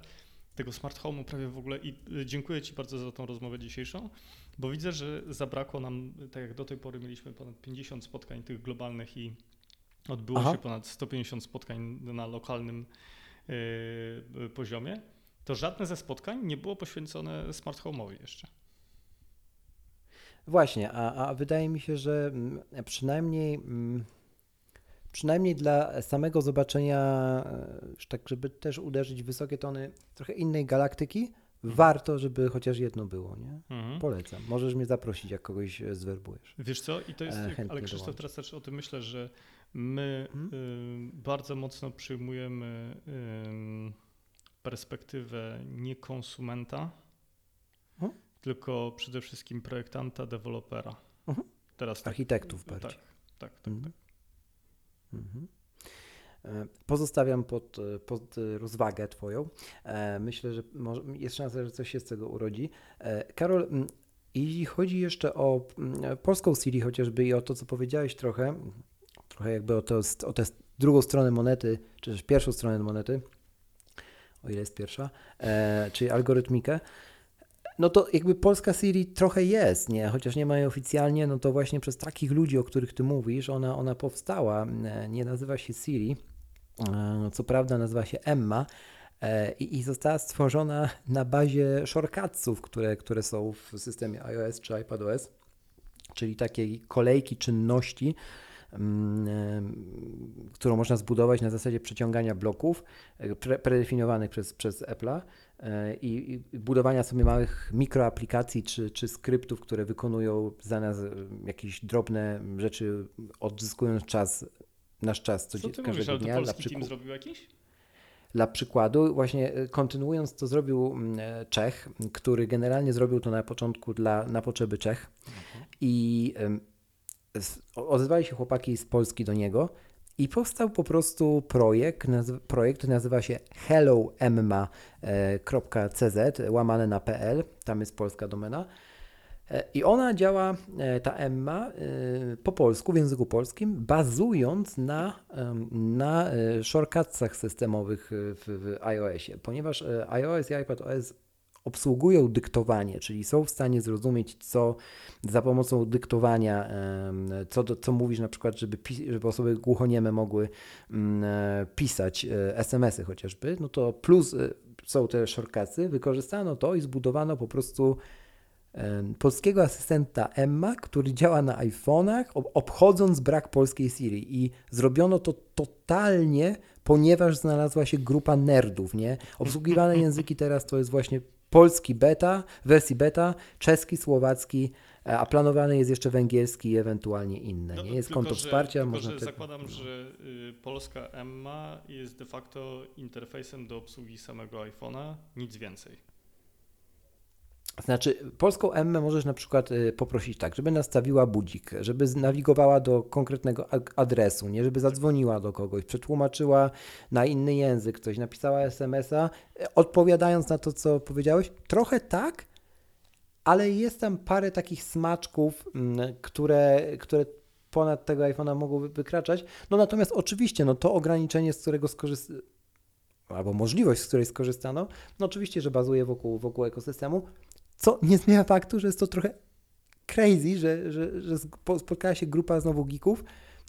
tego smart home'u prawie w ogóle i y, dziękuję Ci bardzo za tą rozmowę dzisiejszą, bo widzę, że zabrakło nam, tak jak do tej pory mieliśmy ponad 50 spotkań tych globalnych i odbyło Aha. się ponad 150 spotkań na lokalnym yy, poziomie, to żadne ze spotkań nie było poświęcone smart home'owi jeszcze. Właśnie, a, a wydaje mi się, że mm, przynajmniej mm, przynajmniej dla samego zobaczenia, e, tak żeby też uderzyć w wysokie tony trochę innej galaktyki, mhm. warto, żeby chociaż jedno było, nie? Mhm. Polecam. Możesz mnie zaprosić, jak kogoś e, zwerbujesz. Wiesz co, i to jest, e, ale Krzysztof, teraz też o tym myślę, że my mhm. y, bardzo mocno przyjmujemy y, perspektywę nie konsumenta, mhm. tylko przede wszystkim projektanta, dewelopera. Mhm. Teraz tak, Architektów bardziej. Tak, tak, tak. tak. Mhm. E, pozostawiam pod, pod rozwagę Twoją. E, myślę, że może, jest szansa, że coś się z tego urodzi. E, Karol, jeśli chodzi jeszcze o polską Siri chociażby i o to, co powiedziałeś trochę, trochę jakby o, to, o tę drugą stronę monety, czy też pierwszą stronę monety, o ile jest pierwsza, czyli algorytmikę, no to jakby polska Siri trochę jest, nie? Chociaż nie ma jej oficjalnie, no to właśnie przez takich ludzi, o których ty mówisz, ona, ona powstała. E, nie nazywa się Siri, e, co prawda nazywa się Emma e, i, i została stworzona na bazie shortcutsów, które, które są w systemie iOS czy iPadOS, czyli takiej kolejki czynności, mm, którą można zbudować na zasadzie przeciągania bloków pre, predefiniowanych przez, przez Apple'a i, i budowania sobie małych mikroaplikacji czy, czy skryptów, które wykonują za nas e, jakieś drobne rzeczy, odzyskując czas, nasz czas co, co ty każdego mówisz, dnia. Ale to polski team zrobił jakiś? Dla przykładu, właśnie e, kontynuując, to zrobił Czech, który generalnie zrobił to na początku dla, na potrzeby Czech. Mhm. I odezwali się chłopaki z Polski do niego i powstał po prostu projekt, nazw projekt nazywa się helloemma.cz, łamane na pl, tam jest polska domena. E, I ona działa, e, ta Emma, e, po polsku, w języku polskim, bazując na, na shortcutsach systemowych w, w iOSie, ponieważ iOS i iPadOS obsługują dyktowanie, czyli są w stanie zrozumieć, co za pomocą dyktowania, co, co mówisz na przykład, żeby, żeby osoby głuchonieme mogły mm, e, pisać e, SMS-y chociażby, no to plus e, są te shortcutsy, wykorzystano to i zbudowano po prostu polskiego asystenta Emma, który działa na iPhone'ach, obchodząc brak polskiej Siri i zrobiono to totalnie, ponieważ znalazła się grupa nerdów, nie? Obsługiwane języki teraz to jest właśnie polski beta, wersji beta, czeski, słowacki, e, a planowany jest jeszcze węgierski i ewentualnie inne. No, nie jest tylko, konto że, wsparcia. Tylko, można że te... zakładam, no. że y, polska Emma jest de facto interfejsem do obsługi samego iPhone'a, nic więcej. Znaczy, polską Emmę możesz na przykład y, poprosić tak, żeby nastawiła budzik, żeby nawigowała do konkretnego adresu, nie żeby zadzwoniła do kogoś, przetłumaczyła na inny język coś, napisała SMS-a, y, odpowiadając na to, co powiedziałeś. Trochę tak, ale jest tam parę takich smaczków, mm, które, które ponad tego iPhone'a mogą wykraczać. No natomiast oczywiście, no to ograniczenie, z którego skorzystano, albo możliwość, z której skorzystano, no oczywiście, że bazuje wokół, wokół ekosystemu, Co nie zmienia faktu, że jest to trochę crazy, że, że, że spotkała się grupa znowu geeków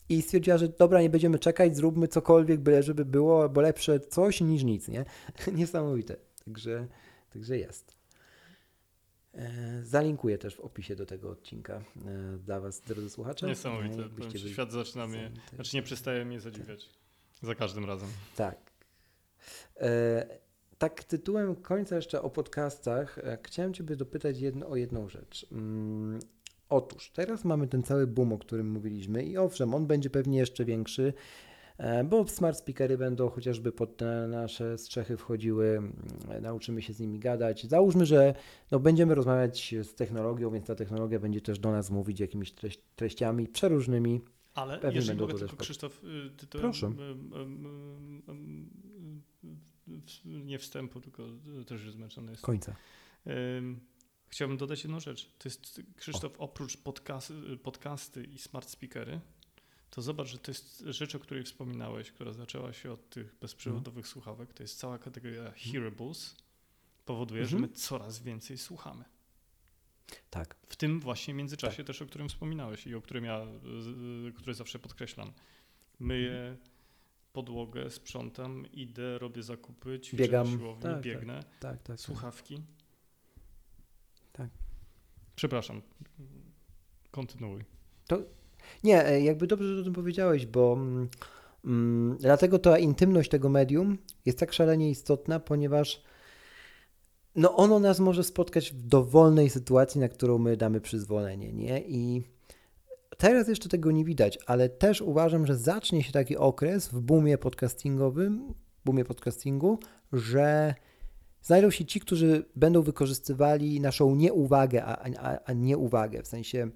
i stwierdziła, że dobra, nie będziemy czekać, zróbmy cokolwiek, byle żeby było, bo lepsze coś niż nic, nie? Niesamowite. Także, także jest. E, zalinkuję też w opisie do tego odcinka e, dla Was, drodzy słuchacze. Niesamowite. E, świat zaczyna mnie, znaczy nie przestaje mnie zadziwiać. Za każdym razem. Tak. E, tak tytułem końca jeszcze o podcastach, e, chciałem Ciebie dopytać jedno, o jedną rzecz. Mm, otóż, teraz mamy ten cały boom, o którym mówiliśmy i owszem, on będzie pewnie jeszcze większy, e, bo smart speakery będą chociażby pod te nasze strzechy wchodziły, mm, nauczymy się z nimi gadać. Załóżmy, że no, będziemy rozmawiać z technologią, więc ta technologia będzie też do nas mówić jakimiś treść, treściami przeróżnymi. Ale Pewnie jeżeli mogę tylko, Krzysztof, y, to, Proszę. Nie wstępu, tylko też już zmęczony jest. Końca. Chciałbym dodać jedną rzecz. To jest, Krzysztof, o. oprócz podcast, podcasty i smart speakery, to zobacz, że to jest rzecz, o której wspominałeś, która zaczęła się od tych bezprzewodowych mhm. słuchawek. To jest cała kategoria mhm. hearables. Powoduje, mhm. że my coraz więcej słuchamy. Tak. W tym właśnie międzyczasie tak. też, o którym wspominałeś i o którym ja, który zawsze podkreślam. Myję podłogę, sprzątam, idę, robię zakupy, ćwiczę Biegam. na siłowni, tak, tak, biegnę. Tak, tak, tak, Słuchawki. Tak. Przepraszam. Kontynuuj. To nie, e, jakby dobrze, że o tym powiedziałeś, bo mm, mm, dlatego ta intymność tego medium jest tak szalenie istotna, ponieważ no ono nas może spotkać w dowolnej sytuacji, na którą my damy przyzwolenie, nie? I teraz jeszcze tego nie widać, ale też uważam, że zacznie się taki okres w boomie podcastingowym, boomie podcastingu, że znajdą się ci, którzy będą wykorzystywali naszą nieuwagę, a, a, a nieuwagę, w sensie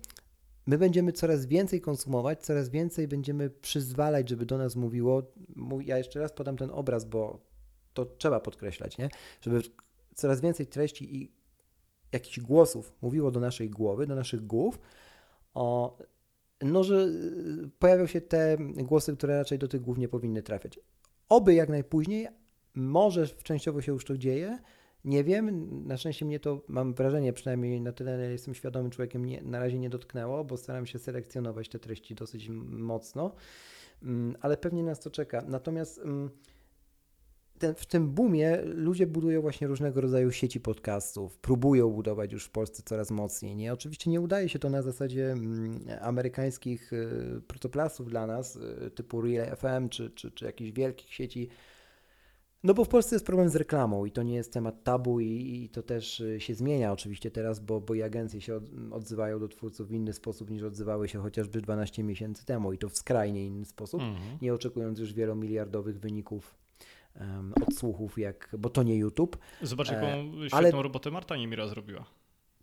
my będziemy coraz więcej konsumować, coraz więcej będziemy przyzwalać, żeby do nas mówiło. Ja jeszcze raz podam ten obraz, bo to trzeba podkreślać, nie? Żeby coraz więcej treści i jakichś głosów mówiło do naszej głowy, do naszych głów, o, no, że y, pojawią się te głosy, które raczej do tych głów nie powinny trafiać. Oby jak najpóźniej, może częściowo się już to dzieje, nie wiem, na szczęście mnie to, mam wrażenie, przynajmniej na tyle jestem świadomym człowiekiem, nie, na razie nie dotknęło, bo staram się selekcjonować te treści dosyć mocno, mm, ale pewnie nas to czeka. Natomiast mm, ten, w tym boomie ludzie budują właśnie różnego rodzaju sieci podcastów, próbują budować już w Polsce coraz mocniej. Nie? Oczywiście nie udaje się to na zasadzie mm, amerykańskich y, protoplasów dla nas, y, typu Real FM czy, czy, czy jakichś wielkich sieci. No bo w Polsce jest problem z reklamą i to nie jest temat tabu i, i to też y, się zmienia oczywiście teraz, bo, bo i agencje się od, odzywają do twórców w inny sposób niż odzywały się chociażby 12 miesięcy temu i to w skrajnie inny sposób, mm -hmm. nie oczekując już wielomiliardowych wyników um, odsłuchów, jak, bo to nie YouTube. Zobacz, jaką e, świetną ale... robotę Marta Niemira zrobiła.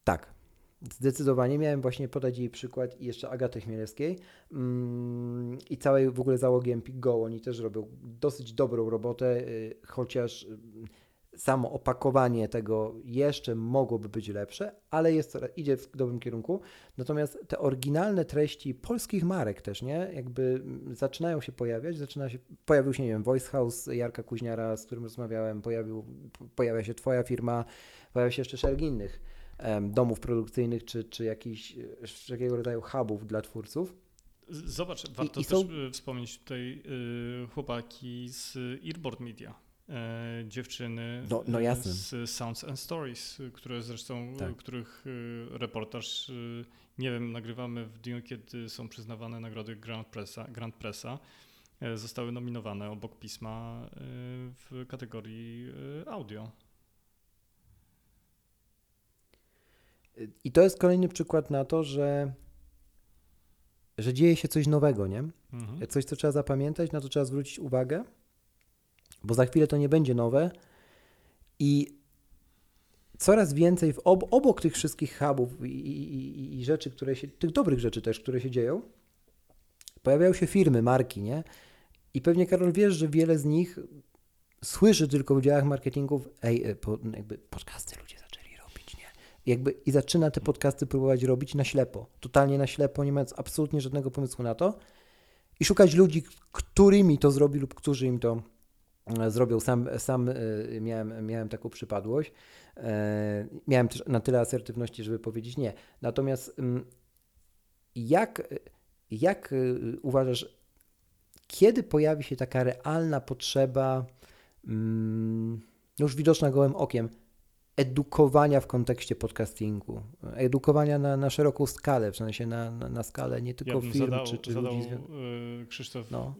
Tak, Zdecydowanie miałem właśnie podać jej przykład i jeszcze Agaty Chmielewskiej mm, i całej w ogóle załogi Empik Go. Oni też robią dosyć dobrą robotę, y, chociaż samo opakowanie tego jeszcze mogłoby być lepsze, ale jest, idzie w dobrym kierunku. Natomiast te oryginalne treści polskich marek też, nie? Jakby zaczynają się pojawiać, zaczyna się, pojawił się, nie wiem, Voice House Jarka Kuźniara, z którym rozmawiałem, pojawił, pojawia się twoja firma, pojawia się jeszcze szereg innych um, domów produkcyjnych, czy, czy jakichś, jakiego rodzaju hubów dla twórców. Zobacz, warto I, i też są... Y, wspomnieć tutaj y, chłopaki z Earboard Media dziewczyny no, no z Sounds and Stories, które zresztą, tak. których e, reportaż, e, nie wiem, nagrywamy w dniu, kiedy są przyznawane nagrody Grand Pressa, Grand Pressa e, zostały nominowane obok pisma e, w kategorii e, audio. I to jest kolejny przykład na to, że, że dzieje się coś nowego, nie? Mhm. Coś, co trzeba zapamiętać, na to trzeba zwrócić uwagę bo za chwilę to nie będzie nowe i coraz więcej w ob obok tych wszystkich hubów i, i, i, rzeczy, które się, tych dobrych rzeczy też, które się dzieją, pojawiają się firmy, marki, nie? I pewnie Karol wiesz, że wiele z nich słyszy tylko w działach marketingów, ej, e, po, jakby podcasty ludzie zaczęli robić, nie? Jakby i zaczyna te podcasty próbować robić na ślepo, totalnie na ślepo, nie mając absolutnie żadnego pomysłu na to i szukać ludzi, którymi to zrobi lub którzy im to zrobił. Sam, sam miałem, miałem taką przypadłość. Miałem też na tyle asertywności, żeby powiedzieć nie. Natomiast mm, jak, jak uważasz, kiedy pojawi się taka realna potrzeba, mm, już widoczna gołym okiem, edukowania w kontekście podcastingu, edukowania na, na szeroką skalę, w sensie na, na, na skalę nie tylko ja firm zadał, czy, czy zadał, ludzi. Krzysztof, no.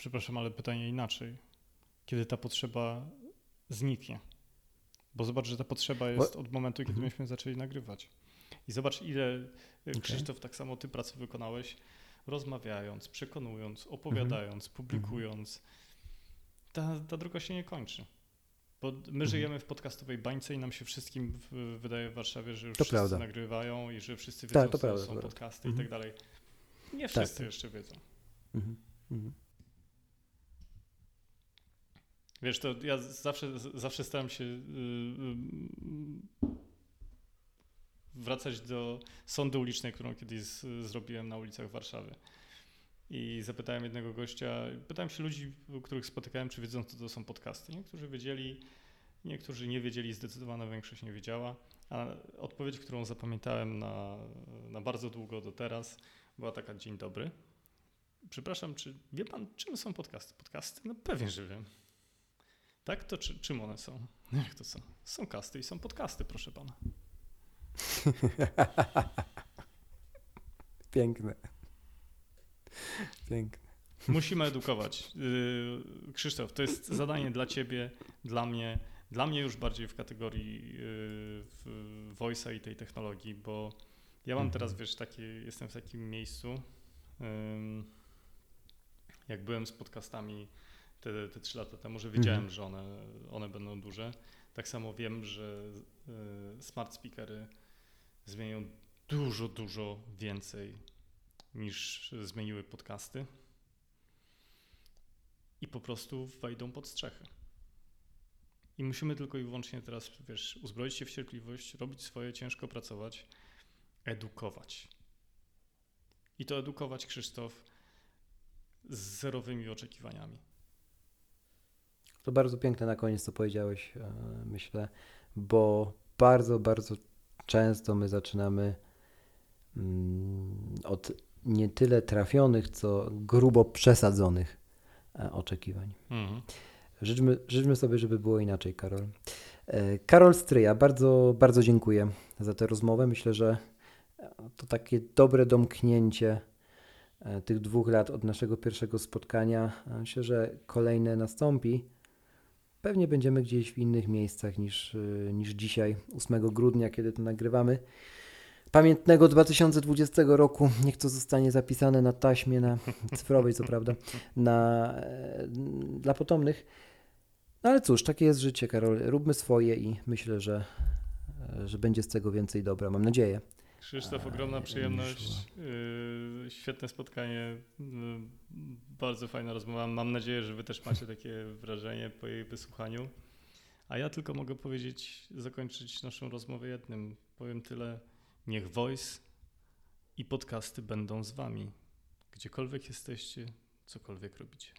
Przepraszam, ale pytanie inaczej. Kiedy ta potrzeba zniknie? Bo zobacz, że ta potrzeba jest od momentu, kiedy mhm. myśmy zaczęli nagrywać. I zobacz, ile okay. Krzysztof, tak samo ty pracy wykonałeś, rozmawiając, przekonując, opowiadając, mhm. publikując. Ta, ta droga się nie kończy. Bo my mhm. żyjemy w podcastowej bańce i nam się wszystkim wydaje w Warszawie, że już to wszyscy prawda. nagrywają i że wszyscy wiedzą, tak, co prawda, są podcasty mhm. i tak dalej. Nie tak, wszyscy tak, jeszcze wiedzą. Mhm. Wiesz, to ja zawsze, zawsze staram się yy, yy, wracać do sądy ulicznej, którą kiedyś zrobiłem na ulicach Warszawy. I zapytałem jednego gościa, pytałem się ludzi, których spotykałem, czy wiedzą, co to są podcasty. Niektórzy wiedzieli, niektórzy nie wiedzieli, zdecydowana większość nie wiedziała. A odpowiedź, którą zapamiętałem na, na bardzo długo do teraz, była taka: Dzień dobry. Przepraszam, czy wie pan, czym są podcasty? Podcasty? No pewnie, że wiem. Tak? To czy, czym one są? Jak to są? Są kasty i są podcasty, proszę pana. Piękne. Piękne. Musimy edukować. Y, Krzysztof, to jest zadanie dla ciebie, dla mnie, dla mnie już bardziej w kategorii y, voice'a i tej technologii, bo ja mam teraz, wiesz, takie, jestem w takim miejscu, jak byłem z podcastami te, te 3 lata temu, że wiedziałem, mhm. że one, one będą duże. Tak samo wiem, że y, smart speakery zmienią dużo, dużo więcej niż zmieniły podcasty i po prostu wejdą pod strzechy. I musimy tylko i wyłącznie teraz, wiesz, uzbroić się w cierpliwość, robić swoje, ciężko pracować, edukować. I to edukować, Krzysztof, z zerowymi oczekiwaniami. To bardzo piękne na koniec, co powiedziałeś, e, myślę, bo bardzo, bardzo często my zaczynamy mm, od nie tyle trafionych, co grubo przesadzonych e, oczekiwań. Mhm. Życzmy, życzmy sobie, żeby było inaczej, Karol. E, Karol Stryja, bardzo, bardzo dziękuję za tę rozmowę. Myślę, że to takie dobre domknięcie tych dwóch lat od naszego pierwszego spotkania. Myślę, że kolejne nastąpi. Pewnie będziemy gdzieś w innych miejscach niż, niż dzisiaj, 8 grudnia, kiedy to nagrywamy pamiętnego 2020 roku. Niech to zostanie zapisane na taśmie, na cyfrowej, co prawda, na, e, dla potomnych. No ale cóż, takie jest życie, Karol. Róbmy swoje i myślę, że, że będzie z tego więcej dobra. Mam nadzieję. Krzysztof, ogromna przyjemność. Yy, świetne spotkanie. Yy, bardzo fajna rozmowa. Mam nadzieję, że Wy też macie takie wrażenie po jej wysłuchaniu. A ja tylko mogę powiedzieć, zakończyć naszą rozmowę jednym. Powiem tyle. Niech Voice i podcasty będą z Wami, gdziekolwiek jesteście, cokolwiek robicie.